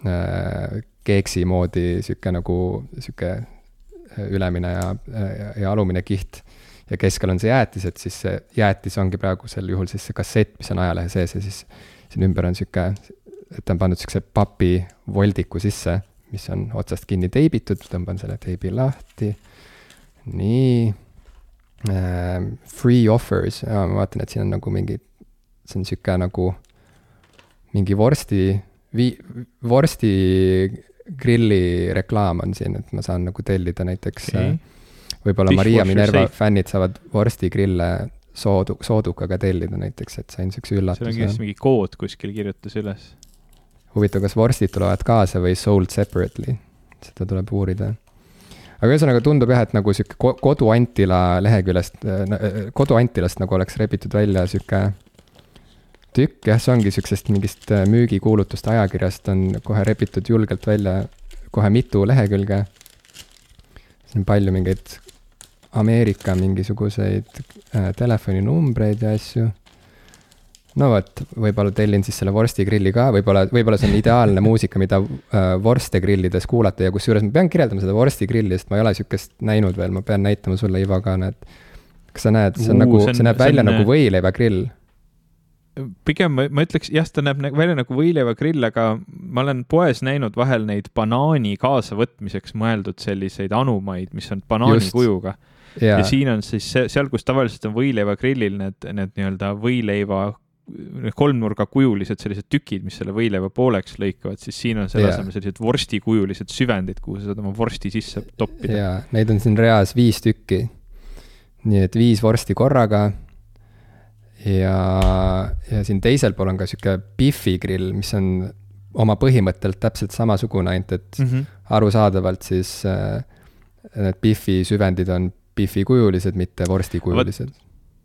äh, keeksi moodi sihuke nagu sihuke äh, ülemine ja, ja, ja alumine kiht. ja keskel on see jäätis, et siis see jäätis ongi praegusel juhul siis see kassett, mis on ajalehe sees ja siis siin ümber on sihuke, et on pandud sihukese papi voldiku sisse, mis on otsast kinni teibitud, tõmban selle teibi lahti. nii äh,. Free offers, ma vaatan, et siin on nagu mingi, see on sihuke nagu mingi vorsti, vii-, vorsti grilli reklaam on siin, et ma saan nagu tellida näiteks okay. võib-olla Maria Minerva safe. fännid saavad vorstigrille soodu, soodukaga tellida näiteks, et sain siukse üllatuse. seal on kindlasti mingi kood kuskil kirjutas üles. huvitav, kas vorstid tulevad kaasa või sold separately, seda tuleb uurida. aga ühesõnaga tundub jah, et nagu sihuke kodu Antila leheküljest, kodu Antilast nagu oleks rebitud välja sihuke tükk, jah, see ongi sihukesest mingist müügikuulutuste ajakirjast on kohe rebitud julgelt välja kohe mitu lehekülge. siin on palju mingeid Ameerika mingisuguseid äh, telefoninumbreid ja asju. no vot, võib-olla tellin siis selle vorstigrilli ka, võib-olla, võib-olla see on ideaalne muusika, mida äh, vorste grillides kuulata ja kusjuures ma pean kirjeldama seda vorstigrilli, sest ma ei ole sihukest näinud veel, ma pean näitama sulle, Ivo, ka need. kas sa näed, see on Uu, nagu, see näeb välja on... nagu võileivagrill pigem ma, ma ütleks, jah, ta näeb välja nagu võileivagrill, aga ma olen poes näinud vahel neid banaani kaasavõtmiseks mõeldud selliseid anumaid, mis on banaani Just. kujuga. Ja. ja siin on siis see, seal, kus tavaliselt on võileivagrillil need, need nii-öelda võileiva kolmnurgakujulised sellised tükid, mis selle võileiva pooleks lõikavad, siis siin on selle asemel sellised vorstikujulised süvendid, kuhu sa saad oma vorsti sisse toppida. jaa, neid on siin reas viis tükki. nii et viis vorsti korraga ja, ja siin teisel pool on ka sihuke Biffi grill, mis on oma põhimõttelt täpselt samasugune, ainult et mm -hmm. arusaadavalt siis äh, need Biffi süvendid on Biffi kujulised, mitte vorstikujulised.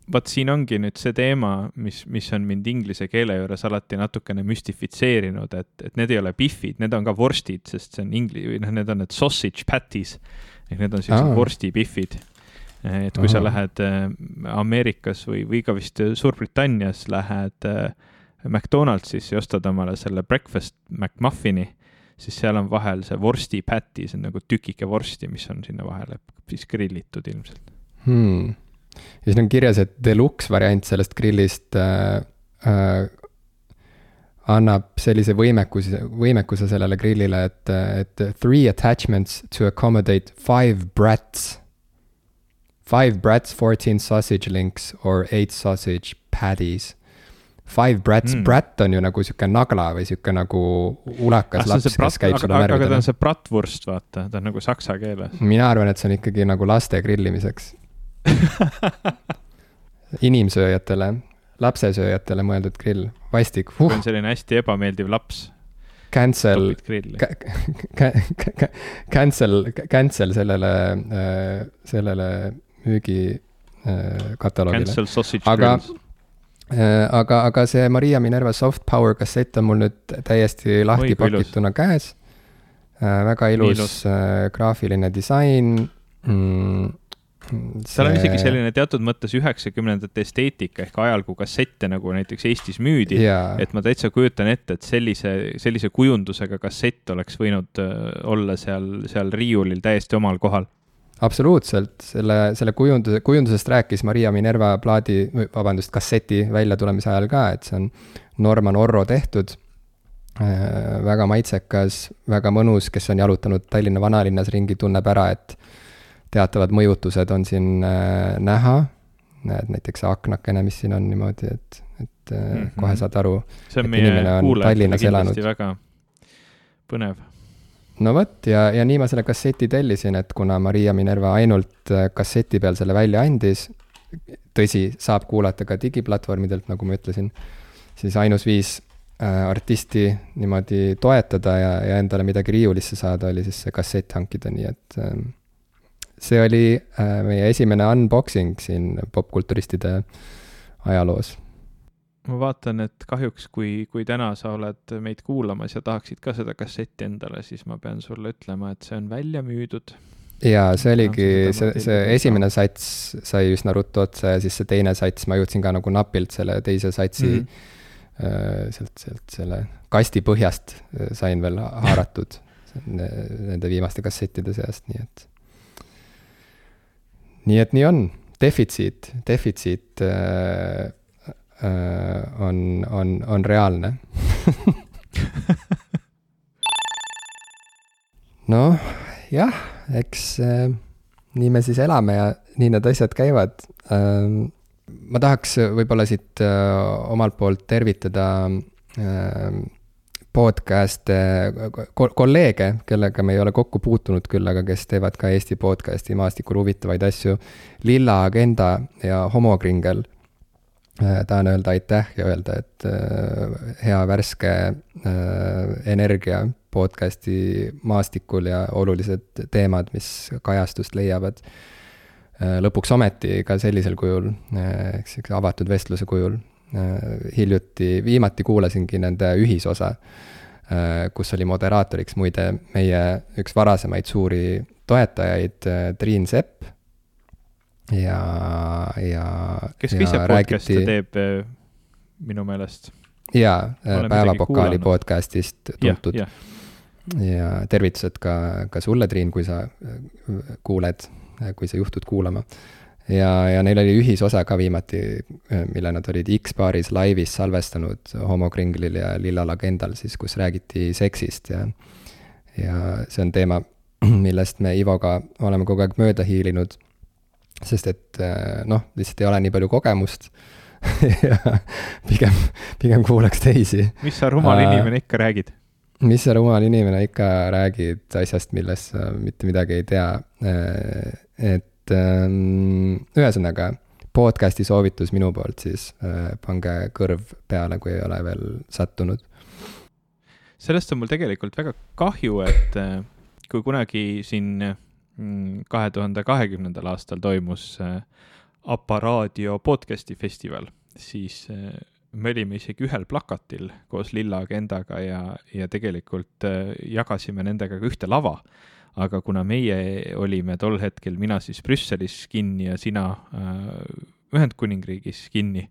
vot siin ongi nüüd see teema, mis, mis on mind inglise keele juures alati natukene müstifitseerinud, et, et need ei ole Biffid, need on ka vorstid, sest see on ingli-, või noh, need on need sausage patties ehk need on siuksed vorstibifid et kui Aha. sa lähed äh, Ameerikas või, või ka vist Suurbritannias lähed äh, McDonaldsis ja ostad omale selle breakfast McMuffini, siis seal on vahel see vorsti patty, see on nagu tükike vorsti, mis on sinna vahele siis grillitud ilmselt. Hmm.. ja siin on kirjas, et deluxe variant sellest grillist äh, äh, annab sellise võimekuse, võimekuse sellele grillile, et, et three attachments to accommodate five brats. Five brats, fourteen sausage links or eight sausage patties. Five brats mm., brat on ju nagu sihuke nagla või sihuke nagu ulakas ah, laps, kes käib sulle närvidele. aga ta on see bratwurst, vaata, ta on nagu saksa keeles. mina arvan, et see on ikkagi nagu laste grillimiseks inimsööjatele, lapsesööjatele mõeldud grill, vastik huh.. see on selline hästi ebameeldiv laps. Cancel, cancel, cancel sellele, äh, sellele müügikatalogile. aga, äh, aga, aga see Maria Minerva Soft Power kassett on mul nüüd täiesti lahti pakituna käes. Äh, väga ilus, ilus. Äh, graafiline disain. Mm, seal on isegi selline teatud mõttes üheksakümnendate esteetika ehk ajal, kui kassette nagu näiteks Eestis müüdi. Et ma täitsa kujutan ette, et sellise, sellise kujundusega kassett oleks võinud olla seal, seal riiulil täiesti omal kohal absoluutselt, selle, selle kujunduse, kujundusest rääkis Maria Minerva plaadi, vabandust, kasseti väljatulemise ajal ka, et see on Norman Orro tehtud äh,. väga maitsekas, väga mõnus, kes on jalutanud Tallinna vanalinnas ringi, tunneb ära, et teatavad mõjutused on siin äh, näha. näed näiteks see aknakene, mis siin on niimoodi, et, et äh, mm -hmm. kohe saad aru. see on meie kuulajatele kindlasti väga põnev no vot, ja, ja nii ma selle kasseti tellisin, et kuna Maria Minerva ainult äh, kasseti peal selle välja andis, tõsi, saab kuulata ka digiplatvormidelt, nagu ma ütlesin, siis ainus viis äh, artisti niimoodi toetada ja, ja endale midagi riiulisse saada, oli siis see kassett hankida, nii et äh, see oli äh, meie esimene unboxing siin popkulturistide ajaloos ma vaatan, et kahjuks, kui, kui täna sa oled meid kuulamas ja tahaksid ka seda kassetti endale, siis ma pean sulle ütlema, et see on välja müüdud. jaa, see oligi, see, see esimene sats sai üsna ruttu otsa ja siis see teine sats, ma jõudsin ka nagu napilt selle teise satsi mm -hmm. sealt, sealt selle kasti põhjast äh, sain veel haaratud nende viimaste kassettide seast, nii et. nii et nii on defitsiit, defitsiit äh, äh, on, on, on reaalne noh, jah, eks äh, nii me siis elame ja nii need asjad käivad ähm,. ma tahaks võib-olla siit äh, omalt poolt tervitada äh, podcast'e, kolleege, kellega me ei ole kokku puutunud küll, aga kes teevad ka Eesti podcast'i maastikul huvitavaid asju. Lilla Agenda ja Homokringel. Äh, tahan öelda aitäh ja öelda, et äh, hea värske äh, energia podcast'i maastikul ja olulised teemad, mis kajastust leiavad. lõpuks ometi ka sellisel kujul, ehk siis avatud vestluse kujul hiljuti, viimati kuulasingi nende ühisosa, kus oli moderaatoriks muide meie üks varasemaid suuri toetajaid, Triin Sepp. Ja, ja. kes ka ise podcast'e teeb minu meelest. jaa, Päevapokaali podcast'ist tuntud. ja tervitused ka, ka sulle, Triin, kui sa kuuled, kui sa juhtud kuulama ja, ja neil oli ühisosa ka viimati, mille nad olid X-baaris laivis salvestanud Homokringlil ja Lillal Agendal siis, kus räägiti seksist ja ja see on teema, millest me Ivoga oleme kogu aeg mööda hiilinud, sest et noh, lihtsalt ei ole nii palju kogemust ja pigem, pigem kuulaks teisi. mis sa rumal inimene ikka räägid? mis sa rumal inimene ikka räägid asjast, millest sa mitte midagi ei tea. et et ähm, ühesõnaga, podcast'i soovitus minu poolt siis, äh, pange kõrv peale, kui ei ole veel sattunud. sellest on mul tegelikult väga kahju, et äh, kui kunagi siin kahe tuhande kahekümnendal aastal toimus äh, Aparaadio podcast'i festival, siis me olime isegi ühel plakatil koos Lilla Agendaga ja, ja tegelikult jagasime nendega ka ühte lava aga kuna meie olime tol hetkel, mina siis Brüsselis kinni ja sina äh, Ühendkuningriigis kinni,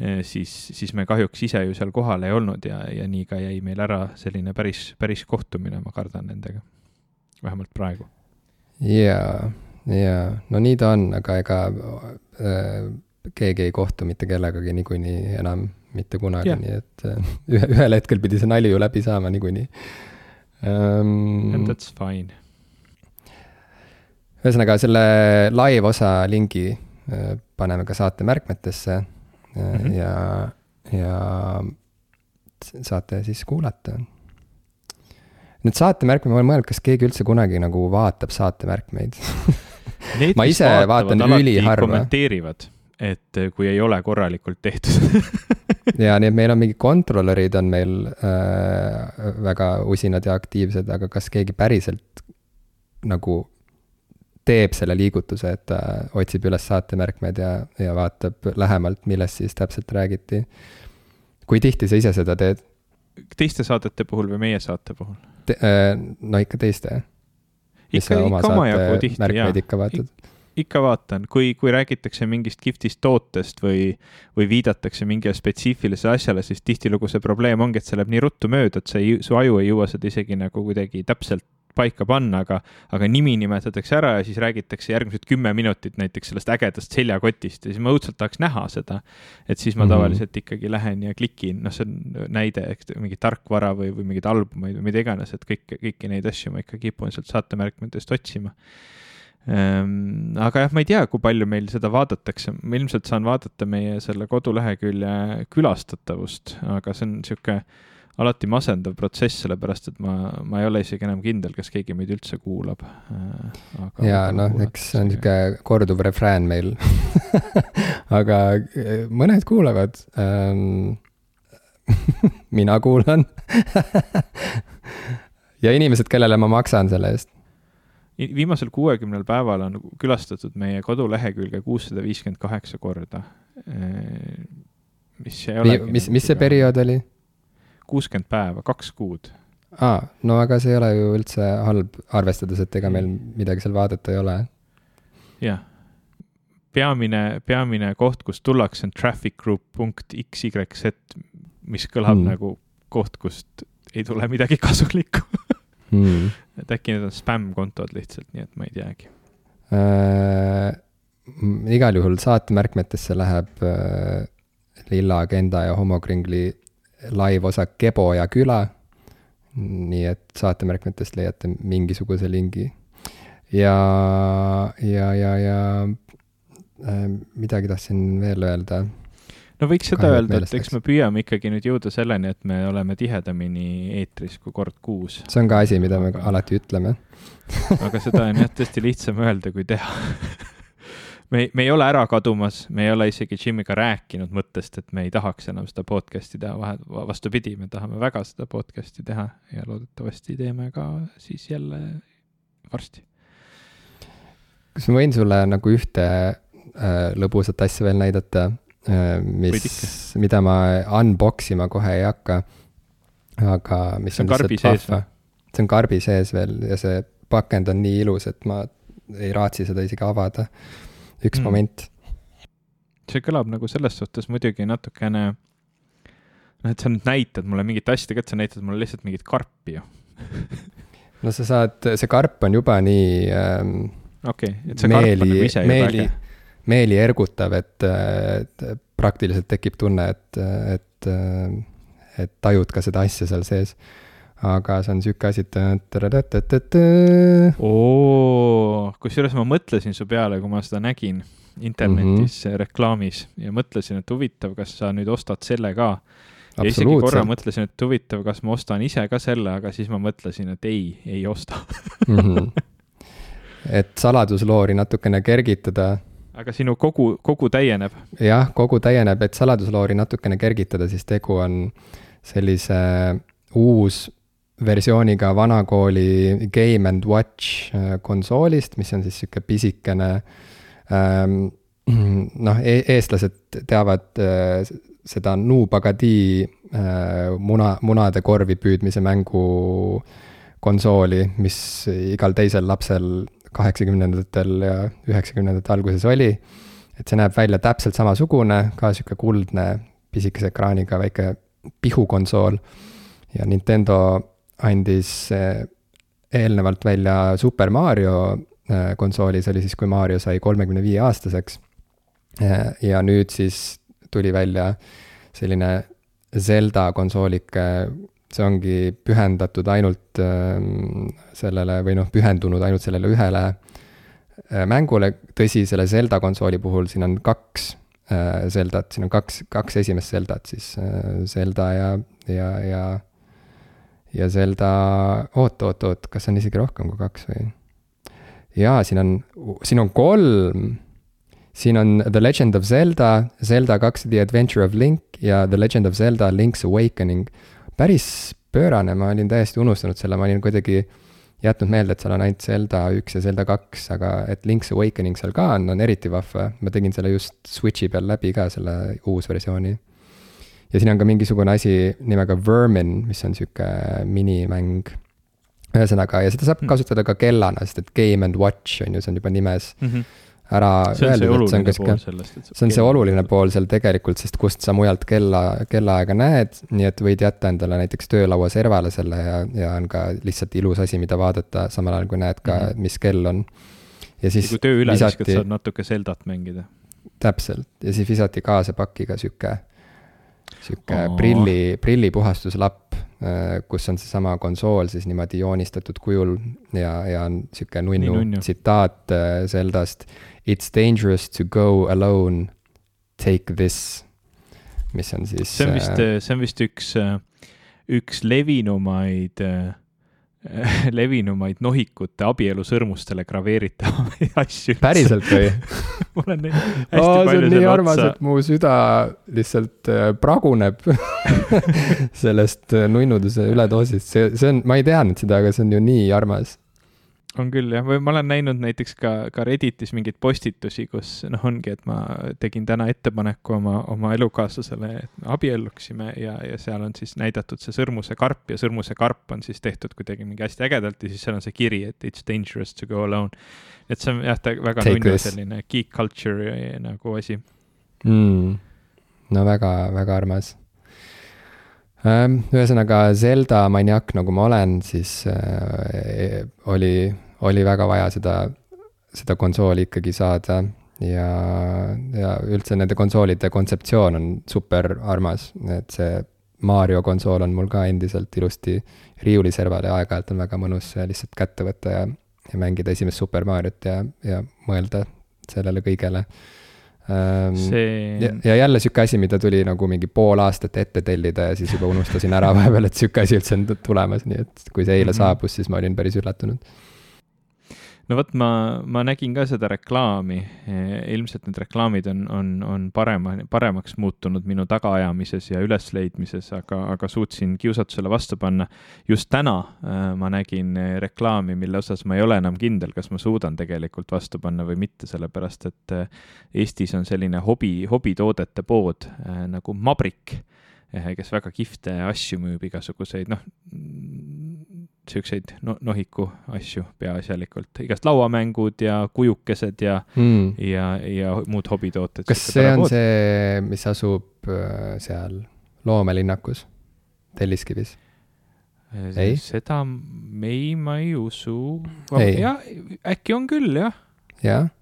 äh, siis, siis me kahjuks ise ju seal kohal ei olnud ja, ja nii ka jäi meil ära selline päris, päris kohtumine, ma kardan nendega. vähemalt praegu. Jaa, jaa, no nii ta on, aga ega äh, keegi ei kohtu mitte kellegagi niikuinii enam mitte kunagi, nii et äh, ühe, ühel hetkel pidi see nali ju läbi saama niikuinii um,. And that's fine. ühesõnaga, selle live-osa lingi äh, paneme ka saate märkmetesse mm -hmm. ja, ja saate siis kuulata. Need saatemärkmed, ma olen mõelnud, kas keegi üldse kunagi nagu vaatab saatemärkmeid ma ise vaatan üliharva. kommenteerivad et eh, kui ei ole korralikult tehtud ja nii, et meil on mingid kontrolörid on meil äh, väga usinad ja aktiivsed, aga kas keegi päriselt nagu teeb selle liigutuse, et ta otsib üles saatemärkmed ja, ja vaatab lähemalt, millest siis täpselt räägiti. kui tihti sa ise seda teed? teiste saadete puhul või meie saate puhul Te,? Äh, no ikka teiste. ikka, ikka omajagu tihti, jaa. ikka vaatad ikka vaatan, kui, kui räägitakse mingist kihvtist tootest või, või viidatakse mingile spetsiifilisele asjale, siis tihtilugu see probleem ongi, et see läheb nii ruttu mööda, et sa ei, su aju ei jõua seda isegi nagu kuidagi täpselt paika panna, aga, aga nimi nimetatakse ära ja siis räägitakse järgmised kümme minutit näiteks sellest ägedast seljakotist ja siis ma õudselt tahaks näha seda. et siis ma mm -hmm. tavaliselt ikkagi lähen ja klikin, noh, see on näide, eks mingi tarkvara või, või mingeid albumeid või mida iganes, et kõike, kõiki neid asju ma ikka kipun sealt saatemärkmetest otsima Ehm, aga jah, ma ei tea, kui palju meil seda vaadatakse, ma ilmselt saan vaadata meie selle kodulehekülje külastatavust, aga see on niisugune alati masendav protsess, sellepärast et ma, ma ei ole isegi enam kindel, kas keegi meid üldse kuulab. Ja noh, eks see on niisugune korduv refrään meil aga äh, mõned kuulavad ähm,. mina kuulan ja inimesed, kellele ma maksan selle eest viimasel kuuekümnel päeval on külastatud meie kodulehekülge kuussada viiskümmend kaheksa korda. mis ei ole. mis, mis see periood oli? Kuuskümmend päeva, kaks kuud. aa, no aga see ei ole ju üldse halb, arvestades, et ega meil midagi seal vaadata ei ole. jah, peamine, peamine koht, kust tullakse, on trafficcgroup.xyz, mis kõlab hmm. nagu koht, kust ei tule midagi kasulikku hmm.. et äkki need on spämm-kontod lihtsalt, nii et ma ei teagi äh,. igal juhul saatemärkmetesse läheb äh, Lilla Agenda ja Homokringli live-osa Kebo ja küla. nii et saatemärkmetest leiate mingisuguse lingi. ja, ja, ja, ja äh, midagi tahtsin veel öelda no võiks seda öelda, et eks me püüame ikkagi nüüd jõuda selleni, et me oleme tihedamini eetris kui kord kuus. see on ka asi, mida me aga... alati ütleme aga seda on jah tõesti lihtsam öelda kui teha me, me ei ole ära kadumas, me ei ole isegi Jimiga rääkinud mõttest, et me ei tahaks enam seda podcast'i teha, vahe, vastupidi, me tahame väga seda podcast'i teha ja loodetavasti teeme ka siis jälle varsti. kas ma võin sulle nagu ühte äh, lõbusat asja veel näidata? Äh, mis, mida ma unbox ima kohe ei hakka. aga mis see on, on karbi sees või? see on karbi sees veel ja see pakend on nii ilus, et ma ei raatsi seda isegi avada. Üks mm. moment. see kõlab nagu selles suhtes muidugi natukene, noh, et sa nüüd näitad mulle mingit asja, tegelikult sa näitad mulle lihtsalt mingit karpi ju no sa saad, see karp on juba nii ähm, okei okay,, et see meeli, karp on nagu ise juba äge meeli ergutav, et, et praktiliselt tekib tunne, et, et, et tajud ka seda asja seal sees. Aga see on sihuke asi, kusjuures ma mõtlesin su peale, kui ma seda nägin internetis mm -hmm. reklaamis ja mõtlesin, et huvitav, kas sa nüüd ostad selle ka. ja isegi korra mõtlesin, et huvitav, kas ma ostan ise ka selle, aga siis ma mõtlesin, et ei, ei osta mm. -hmm. et saladusloori natukene kergitada aga sinu kogu, kogu täieneb? jah, kogu täieneb, et saladusloori natukene kergitada, siis tegu on sellise uus versiooniga vanakooli Game and Watch äh, konsoolist, mis on siis sihuke pisikene ähm,. noh e, eestlased teavad äh, seda Nubagadi äh, muna, munade korvi püüdmise mängu konsooli, mis igal teisel lapsel kaheksakümnendatel ja üheksakümnendate alguses oli. et see näeb välja täpselt samasugune, ka sihuke kuldne pisikese ekraaniga väike pihukonsool. ja Nintendo andis eh, eelnevalt välja Super Mario eh, konsooli, see oli siis, kui Mario sai kolmekümne viie aastaseks. Eh, ja nüüd siis tuli välja selline Zelda konsoolike see ongi pühendatud ainult sellele või noh, pühendunud ainult sellele ühele mängule, tõsi, selle Zelda konsooli puhul siin on kaks Zeldat, siin on kaks, kaks esimest Zeldat siis, Zelda ja, ja, ja ja Zelda, oot, oot, oot, kas on isegi rohkem kui kaks või? jaa, siin on, siin on kolm. siin on The Legend of Zelda, Zelda kaks The Adventure of Link ja The Legend of Zelda Link's Awakening päris pöörane, ma olin täiesti unustanud selle, ma olin kuidagi jätnud meelde, et seal on ainult Zelda üks ja Zelda kaks, aga et Link's Awakening seal ka on, on eriti vahva. ma tegin selle just Switch'i peal läbi ka, selle uusversiooni. Ja siin on ka mingisugune asi nimega Vermin, mis on sihuke minimäng. ühesõnaga, ja seda saab hmm. kasutada ka kellana, sest et Game and Watch on ju, see on juba nimes mm. -hmm ära öeldud, see on sihuke, see on see oluline pool seal tegelikult, sest kust sa mujalt kella, kellaaega näed, nii et võid jätta endale näiteks töölaua servale selle ja, ja on ka lihtsalt ilus asi, mida vaadata, samal ajal kui näed ka mm, -hmm. mis kell on. ja siis. kui töö üle visati, viskad, saad natuke Zeldat mängida. täpselt, ja siis visati kaasa pakiga sihuke, sihuke prilli, prillipuhastuslapp Äh, kus on seesama konsool siis niimoodi joonistatud kujul ja, ja on sihuke nunnu tsitaat äh, Zeldast. It's dangerous to go alone, take this, mis on siis. see on vist, äh, see on vist üks, üks levinumaid levinumaid nohikute abielusõrmustele graveeritavaid asju. päriselt või? Mul on neid hästi oh, palju seal nii armas, et mu süda lihtsalt äh, praguneb sellest äh, nunnuduse üledoosist, see, see on, ma ei teadnud seda, aga see on ju nii armas on küll jah, või ma olen näinud näiteks ka, ka Redditis mingeid postitusi, kus noh, ongi, et ma tegin täna ettepaneku oma, oma elukaaslasele, et me abielluksime ja, ja seal on siis näidatud see sõrmuse karp ja sõrmuse karp on siis tehtud kuidagi mingi hästi ägedalt ja siis seal on see kiri, et it's dangerous to go alone. et see on jah, ta väga nunnu selline geek culture nagu asi. Mm.. no väga, väga armas. Ühesõnaga Zelda maniak, nagu ma olen, siis äh, oli oli väga vaja seda, seda konsooli ikkagi saada ja, ja üldse nende konsoolide kontseptsioon on super armas, et see Mario konsool on mul ka endiselt ilusti riiuliserval ja aeg-ajalt on väga mõnus lihtsalt kätte võtta ja, ja mängida esimest Super Mariot ja, ja mõelda sellele kõigele ähm,. See... ja, ja jälle sihuke asi, mida tuli nagu mingi pool aastat ette tellida ja siis juba unustasin ära vahepeal, et sihuke asi üldse on tulemas, nii et kui see eile mm -hmm. saabus, siis ma olin päris üllatunud no vot, ma, ma nägin ka seda reklaami. ilmselt need reklaamid on, on, on parema, paremaks muutunud minu tagaajamises ja ülesleidmises, aga, aga suutsin kiusatusele vastu panna. just täna äh, ma nägin reklaami, mille osas ma ei ole enam kindel, kas ma suudan tegelikult vastu panna või mitte, sellepärast et äh, Eestis on selline hobi, hobitoodete pood äh, nagu Mabrik kes väga kihvte asju müüb, igasuguseid noh, siukseid no, nohiku asju peaasjalikult, igast lauamängud ja kujukesed ja mm., ja, ja muud hobitooted. kas see on pood. see, mis asub äh, seal loomelinnakus, Telliskivis? Äh, ei? seda, ei, ma ei usu. jah, äkki on küll, jah. jah?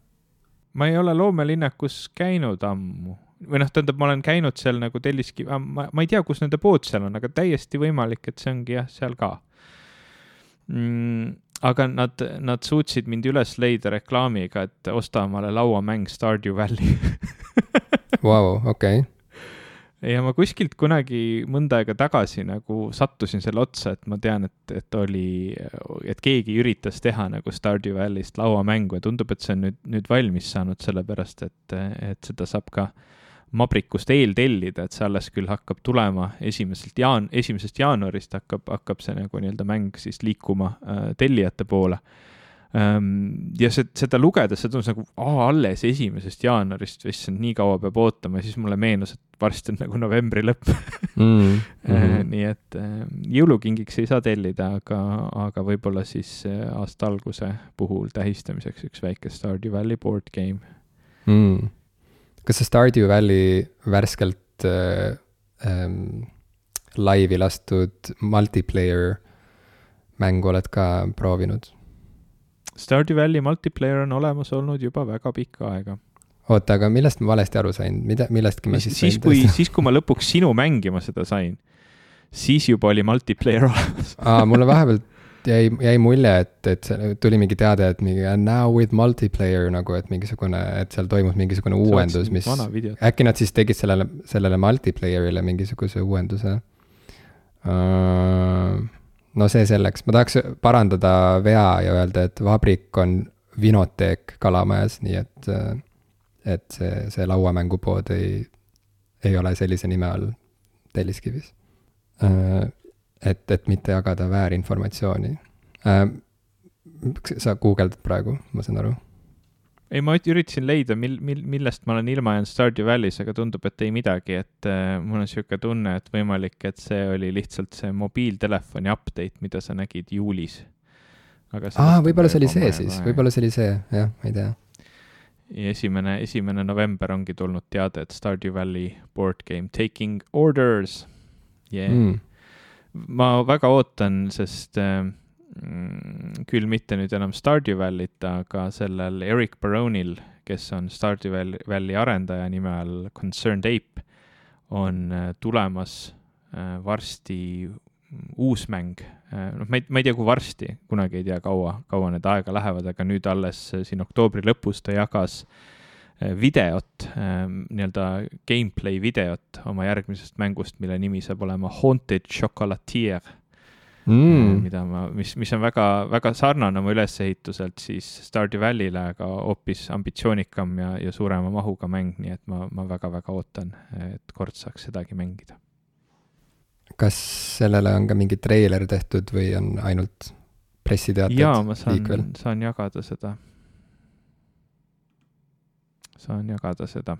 ma ei ole loomelinnakus käinud ammu või noh, tähendab, ma olen käinud seal nagu Telliskivi, ma, ma ei tea, kus nende pood seal on, aga täiesti võimalik, et see ongi jah, seal ka mm,. aga nad, nad suutsid mind üles leida reklaamiga, et osta omale lauamäng Stardew Valley Vau, okei ja ma kuskilt kunagi mõnda aega tagasi nagu sattusin selle otsa, et ma tean, et, et oli, et keegi üritas teha nagu Stardew Valley'st lauamängu ja tundub, et see on nüüd, nüüd valmis saanud, sellepärast et, et seda saab ka äh, Mabrikust eeltellida, et see alles küll hakkab tulema esimeselt jaan-, esimesest jaanuarist hakkab, hakkab see nagu nii-öelda mäng siis liikuma äh, tellijate poole ja see, seda lugedes, see tundus nagu aa, alles esimesest jaanuarist, issand, nii kaua peab ootama siis mulle meenus, et varsti on nagu novembri lõpp mm. -hmm. nii et äh, jõulukingiks ei saa tellida, aga, aga võib-olla siis äh, aasta alguse puhul tähistamiseks üks väike Stardew Valley board game mm kas sa Stardew Valley värskelt äh, ähm, laivi lastud multiplayer mängu oled ka proovinud? Stardew Valley multiplayer on olemas olnud juba väga pikka aega. oota, aga millest ma valesti aru sain, mida, millestki ma siis siis, kui, siis kui ma lõpuks sinu mängima seda sain, siis juba oli multiplayer olemas aa, mulle vahepeal jäi, jäi mulje, et, et tuli mingi teade, et mingi now with multiplayer nagu, et mingisugune, et seal toimus mingisugune uuendus, mis. äkki nad siis tegid sellele, sellele multiplayer'ile mingisuguse uuenduse uh,. no see selleks, ma tahaks parandada vea ja öelda, et vabrik on vinoteek Kalamajas, nii et, et see, see lauamängupood ei, ei ole sellise nime all Telliskivis uh, et, et mitte jagada väärinformatsiooni äh,. sa guugeldad praegu, ma saan aru? ei, ma üritasin leida, mil-, mil-, millest ma olen ilma jäänud Stardew Valley's, aga tundub, et ei midagi, et äh, mul on niisugune tunne, et võimalik, et see oli lihtsalt see mobiiltelefoni update, mida sa nägid juulis. aa, võib-olla see oli see siis, võib-olla see oli see, jah, ma ei tea. ja esimene, esimene november ongi tulnud teade, et Stardew Valley board game taking orders yeah. Mm ma väga ootan, sest äh, mm, küll mitte nüüd enam Stardew Valley't, aga sellel Eric Baronil, kes on Stardew Valley arendaja nime all Concerned Ape, on äh, tulemas äh, varsti uus mäng. Äh, noh, ma ei, ma ei tea, kui varsti, kunagi ei tea, kaua, kaua need aega lähevad, aga nüüd alles äh, siin oktoobri lõpus ta jagas äh, videot, ähm, nii-öelda gameplay videot oma järgmisest mängust, mille nimi saab olema Haunted Chocolatier mm.. mida ma, mis, mis on väga, väga sarnane oma ülesehituselt siis Stardew Valley'le, aga hoopis ambitsioonikam ja, ja suurema mahuga mäng, nii et ma, ma väga-väga ootan, et kord saaks sedagi mängida. kas sellele on ka mingi treiler tehtud või on ainult pressiteated? jaa, ma saan, saan jagada seda saan jagada seda.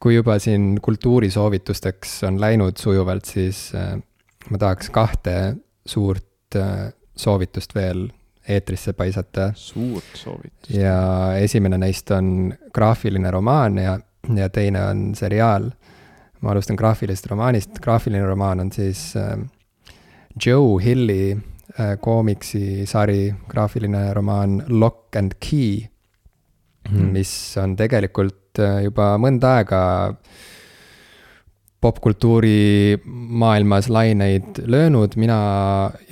kui juba siin kultuurisoovitusteks on läinud sujuvalt, siis äh, ma tahaks kahte suurt äh, soovitust veel eetrisse paisata. suurt soovitust. ja esimene neist on graafiline romaan ja, ja teine on seriaal. ma alustan graafilisest romaanist, graafiline romaan on siis äh, Joe Hilli äh, koomiksisari graafiline romaan Lock and Key mis on tegelikult juba mõnda aega popkultuuri maailmas laineid löönud, mina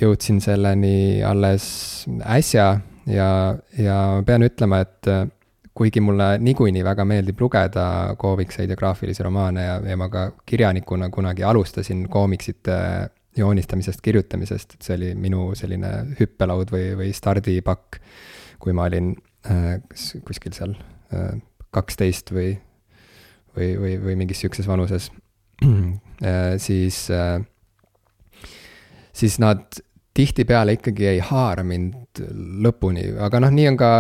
jõudsin selleni alles äsja ja, ja pean ütlema, et kuigi mulle niikuinii väga meeldib lugeda koomikseid ja graafilisi romaane ja, ja ma ka kirjanikuna kunagi alustasin koomiksite joonistamisest, kirjutamisest, et see oli minu selline hüppelaud või, või stardipakk, kui ma olin äh, kuskil seal äh, kaksteist või, või, või, või mingis sihukeses vanuses. Äh,, siis äh,, siis nad tihtipeale ikkagi ei haara mind lõpuni, aga noh, nii on ka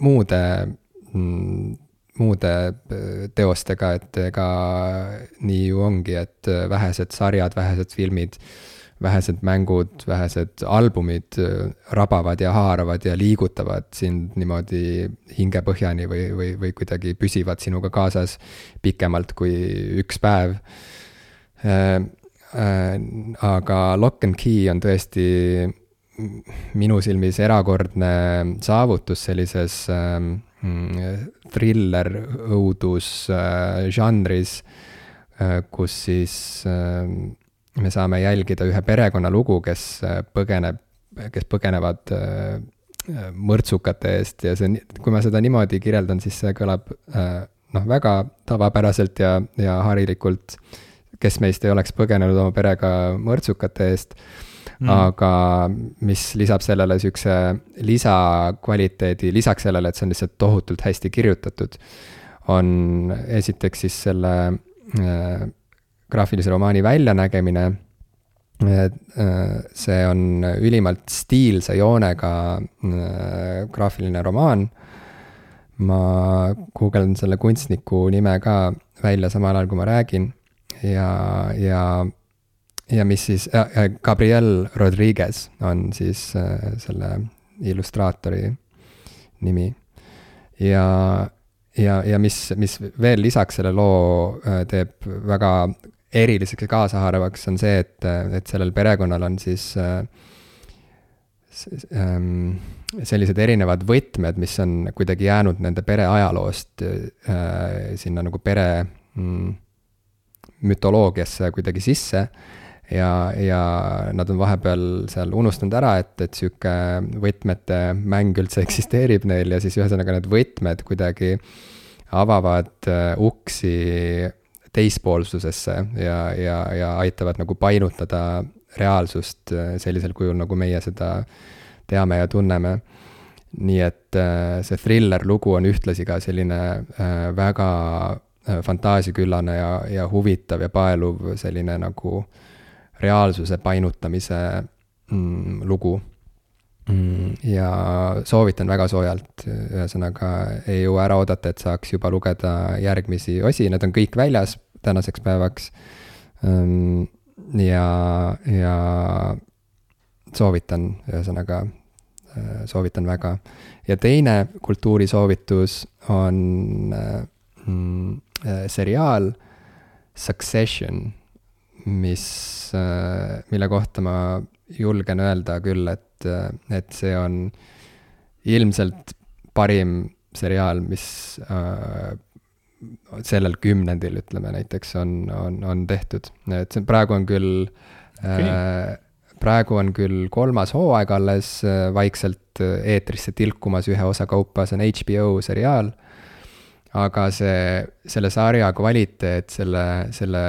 muude mm, muude äh, teostega, et ega nii ju ongi, et äh, vähesed sarjad, vähesed filmid vähesed mängud, vähesed albumid äh, rabavad ja haaravad ja liigutavad sind niimoodi hingepõhjani või, või, või kuidagi püsivad sinuga kaasas pikemalt kui üks päev äh,. Äh, aga Lock and Key on tõesti minu silmis erakordne saavutus sellises äh, thriller õudus žanris kus siis äh, me saame jälgida ühe perekonnalugu, kes äh, põgeneb, kes põgenevad äh, mõrtsukate eest ja see, kui ma seda niimoodi kirjeldan, siis see kõlab äh, noh, väga tavapäraselt ja, ja harilikult. kes meist ei oleks põgenenud oma perega mõrtsukate eest mm.. aga mis lisab sellele sihukese lisakvaliteedi, lisaks sellele, et see on lihtsalt tohutult hästi kirjutatud, on esiteks siis selle graafilise romaani väljanägemine. Äh, see on ülimalt stiilse joonega äh, graafiline romaan. ma guugeldan selle kunstniku nime ka välja samal ajal, kui ma räägin ja, ja ja mis siis äh,, Gabriel Rodriguez on siis äh, selle illustraatori nimi. ja, ja, ja mis, mis veel lisaks selle loo äh, teeb väga eriliseks ja kaasahaaravaks on see, et, et sellel perekonnal on siis äh, ähm, sellised erinevad võtmed, mis on kuidagi jäänud nende pere ajaloost äh, sinna nagu pere mm, mütoloogiasse kuidagi sisse. ja, ja nad on vahepeal seal unustanud ära, et, et sihuke võtmete mäng üldse eksisteerib neil ja siis ühesõnaga need võtmed kuidagi avavad äh, uksi teispoolsusesse ja, ja, ja aitavad nagu painutada reaalsust äh, sellisel kujul, nagu meie seda teame ja tunneme. nii et äh, see thriller lugu on ühtlasi ka selline äh, väga fantaasiaküllane ja, ja huvitav ja paeluv selline nagu reaalsuse painutamise mm, lugu mm,. ja soovitan väga soojalt, ühesõnaga ei jõua ära oodata, et saaks juba lugeda järgmisi osi, need on kõik väljas tänaseks päevaks. Ehm, ja, ja soovitan, ühesõnaga äh, soovitan väga. ja teine kultuurisoovitus on mm, äh, seriaal Succession, mis, äh, mille kohta ma julgen öelda küll, et, et see on ilmselt parim seriaal, mis sellel kümnendil, ütleme näiteks, on, on, on tehtud, et see praegu on küll okay. äh, praegu on küll kolmas hooaeg alles äh, vaikselt äh, eetrisse tilkumas ühe osa kaupa, see on HBO seriaal. aga see, selle sarja kvaliteet, selle, selle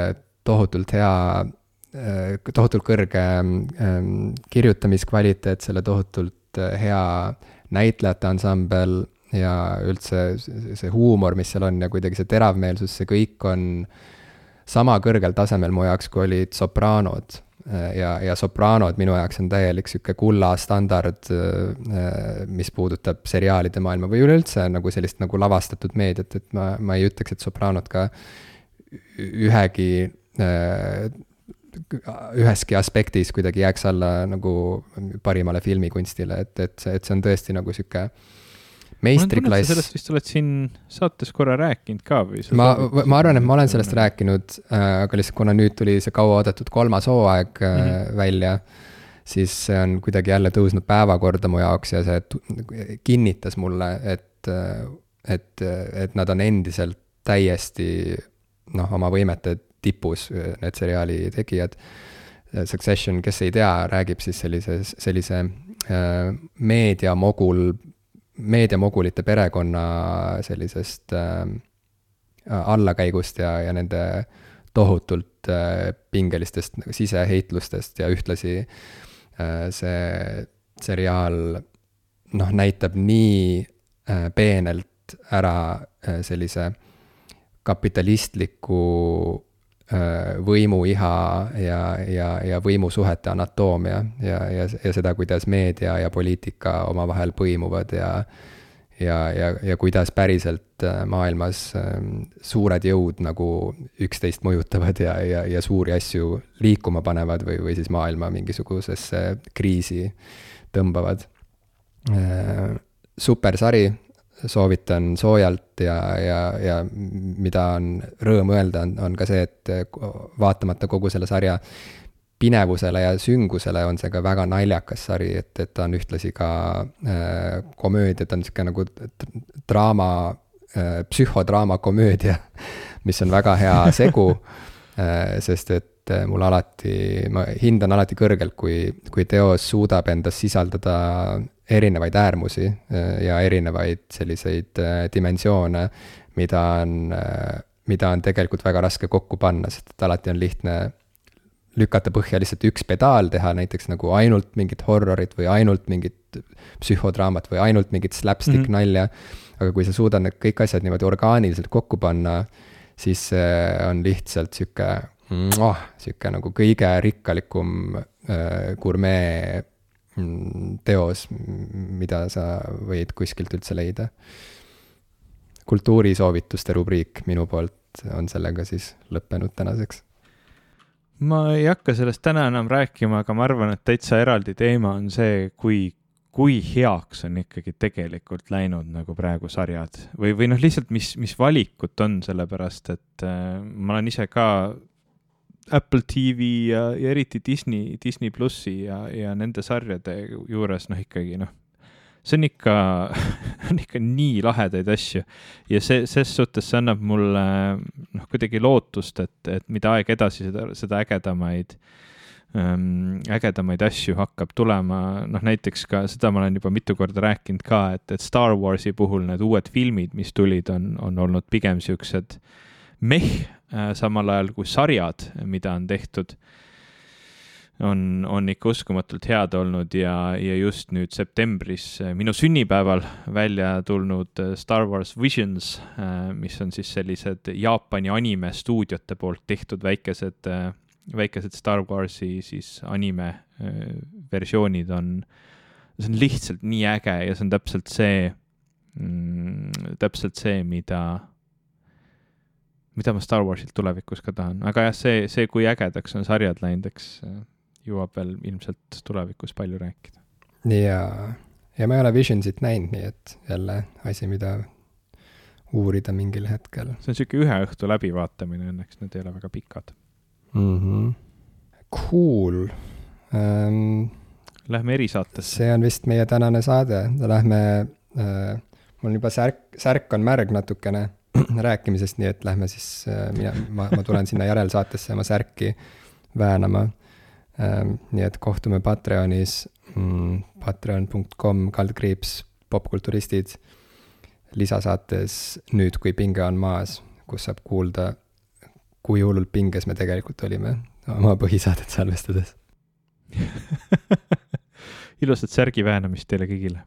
tohutult hea äh,, tohutult kõrge äh, kirjutamiskvaliteet, selle tohutult äh, hea näitlejate ansambel ja üldse see huumor, mis seal on ja kuidagi see teravmeelsus, see kõik on sama kõrgel tasemel mu jaoks, kui olid Sopranod. ja, ja Sopranod minu jaoks on täielik sihuke kulla standard, mis puudutab seriaalide maailma või üleüldse nagu sellist nagu lavastatud meediat, et ma, ma ei ütleks, et Sopranod ka ühegi üheski aspektis kuidagi jääks alla nagu parimale filmikunstile, et, et et see on tõesti nagu sihuke meistriklass. sellest vist oled siin saates korra rääkinud ka või? ma, ma arvan, et ma olen sellest rääkinud äh,, aga lihtsalt kuna nüüd tuli see kauaoodatud kolmas hooaeg mm -hmm. välja, siis see on kuidagi jälle tõusnud päevakorda mu jaoks ja see kinnitas mulle, et äh, et, et nad on endiselt täiesti noh, oma võimete tipus, need seriaali tegijad. Succession, kes ei tea, räägib siis sellises, sellise äh, meediamogul, meediamogulite perekonna sellisest äh, allakäigust ja, ja nende tohutult äh, pingelistest nagu siseheitlustest ja ühtlasi äh, see seriaal noh, näitab nii äh, peenelt ära äh, sellise kapitalistliku võimuiha ja, ja, ja võimusuhete anatoomia ja, ja, ja seda, kuidas meedia ja poliitika omavahel põimuvad ja ja, ja, ja kuidas päriselt äh, maailmas ähm, suured jõud nagu üksteist mõjutavad ja, ja, ja suuri asju liikuma panevad või, või siis maailma mingisugusesse kriisi tõmbavad. supersari soovitan soojalt ja, ja, ja mida on rõõm öelda, on, on ka see, et vaatamata kogu selle sarja pinevusele ja süngusele on see ka väga naljakas sari, et, et ta on ühtlasi ka äh, komöödia, ta on niisugune nagu draama äh,, psühhodraama komöödia, mis on väga hea segu äh,, sest et äh, mul alati, ma hindan alati kõrgelt, kui, kui teos suudab endas sisaldada erinevaid äärmusi äh, ja erinevaid selliseid äh, dimensioone, mida on, äh, mida on tegelikult väga raske kokku panna, sest et alati on lihtne lükata põhja lihtsalt üks pedaal, teha näiteks nagu ainult mingit horrorit või ainult mingit psühhodraamat või ainult mingit slapstick mm -hmm. nalja. aga kui sa suudad need kõik asjad niimoodi orgaaniliselt kokku panna, siis on lihtsalt sihuke, sihuke nagu kõige rikkalikum äh, gurmee teos, mida sa võid kuskilt üldse leida. kultuurisoovituste rubriik minu poolt on sellega siis lõppenud tänaseks. ma ei hakka sellest täna enam rääkima, aga ma arvan, et täitsa eraldi teema on see, kui, kui heaks on ikkagi tegelikult läinud nagu praegu sarjad või, või noh, lihtsalt mis, mis valikut on, sellepärast et äh, ma olen ise ka Apple TV ja, ja eriti Disney, Disney plussi ja, ja nende sarjade juures noh, ikkagi noh, see on ikka on ikka nii lahedaid asju. Ja see, ses suhtes see annab mulle noh, kuidagi lootust, et, et mida aeg edasi, seda, seda ägedamaid ähm, ägedamaid asju hakkab tulema, noh näiteks ka seda ma olen juba mitu korda rääkinud ka, et, et Star Warsi puhul need uued filmid, mis tulid, on, on olnud pigem siuksed meh samal ajal kui sarjad, mida on tehtud, on, on ikka uskumatult head olnud ja, ja just nüüd septembris äh, minu sünnipäeval välja tulnud äh, Star Wars Visions, mis on siis sellised Jaapani animestuudiote poolt tehtud väikesed, väikesed Star Warsi siis anime versioonid on, see on lihtsalt nii äge ja see on täpselt see mm,, täpselt see, mida mida ma Star Warsilt tulevikus ka tahan, aga jah, see, see, kui ägedaks on sarjad läinud, eks äh, jõuab veel ilmselt tulevikus palju rääkida. ja, ja ma ei ole Visionsit näinud, nii et jälle asi, mida uurida mingil hetkel. see on niisugune ühe õhtu läbivaatamine õnneks, need ei ole väga pikad mm. -hmm. Cool um,. Lähme erisaatesse. see on vist meie tänane saade, lähme uh,, mul juba särk, särk on märg natukene rääkimisest, nii et lähme siis, äh, mina, ma, ma tulen sinna järelsaatesse oma särki väänama. Ähm, nii et kohtume Patreonis mm,, patreon.com kaldkriips popkulturistid. lisasaates Nüüd, kui pinge on maas, kus saab kuulda, kui hullult pinges me tegelikult olime oma põhisaadet salvestades ilusat särgi väänamist teile kõigile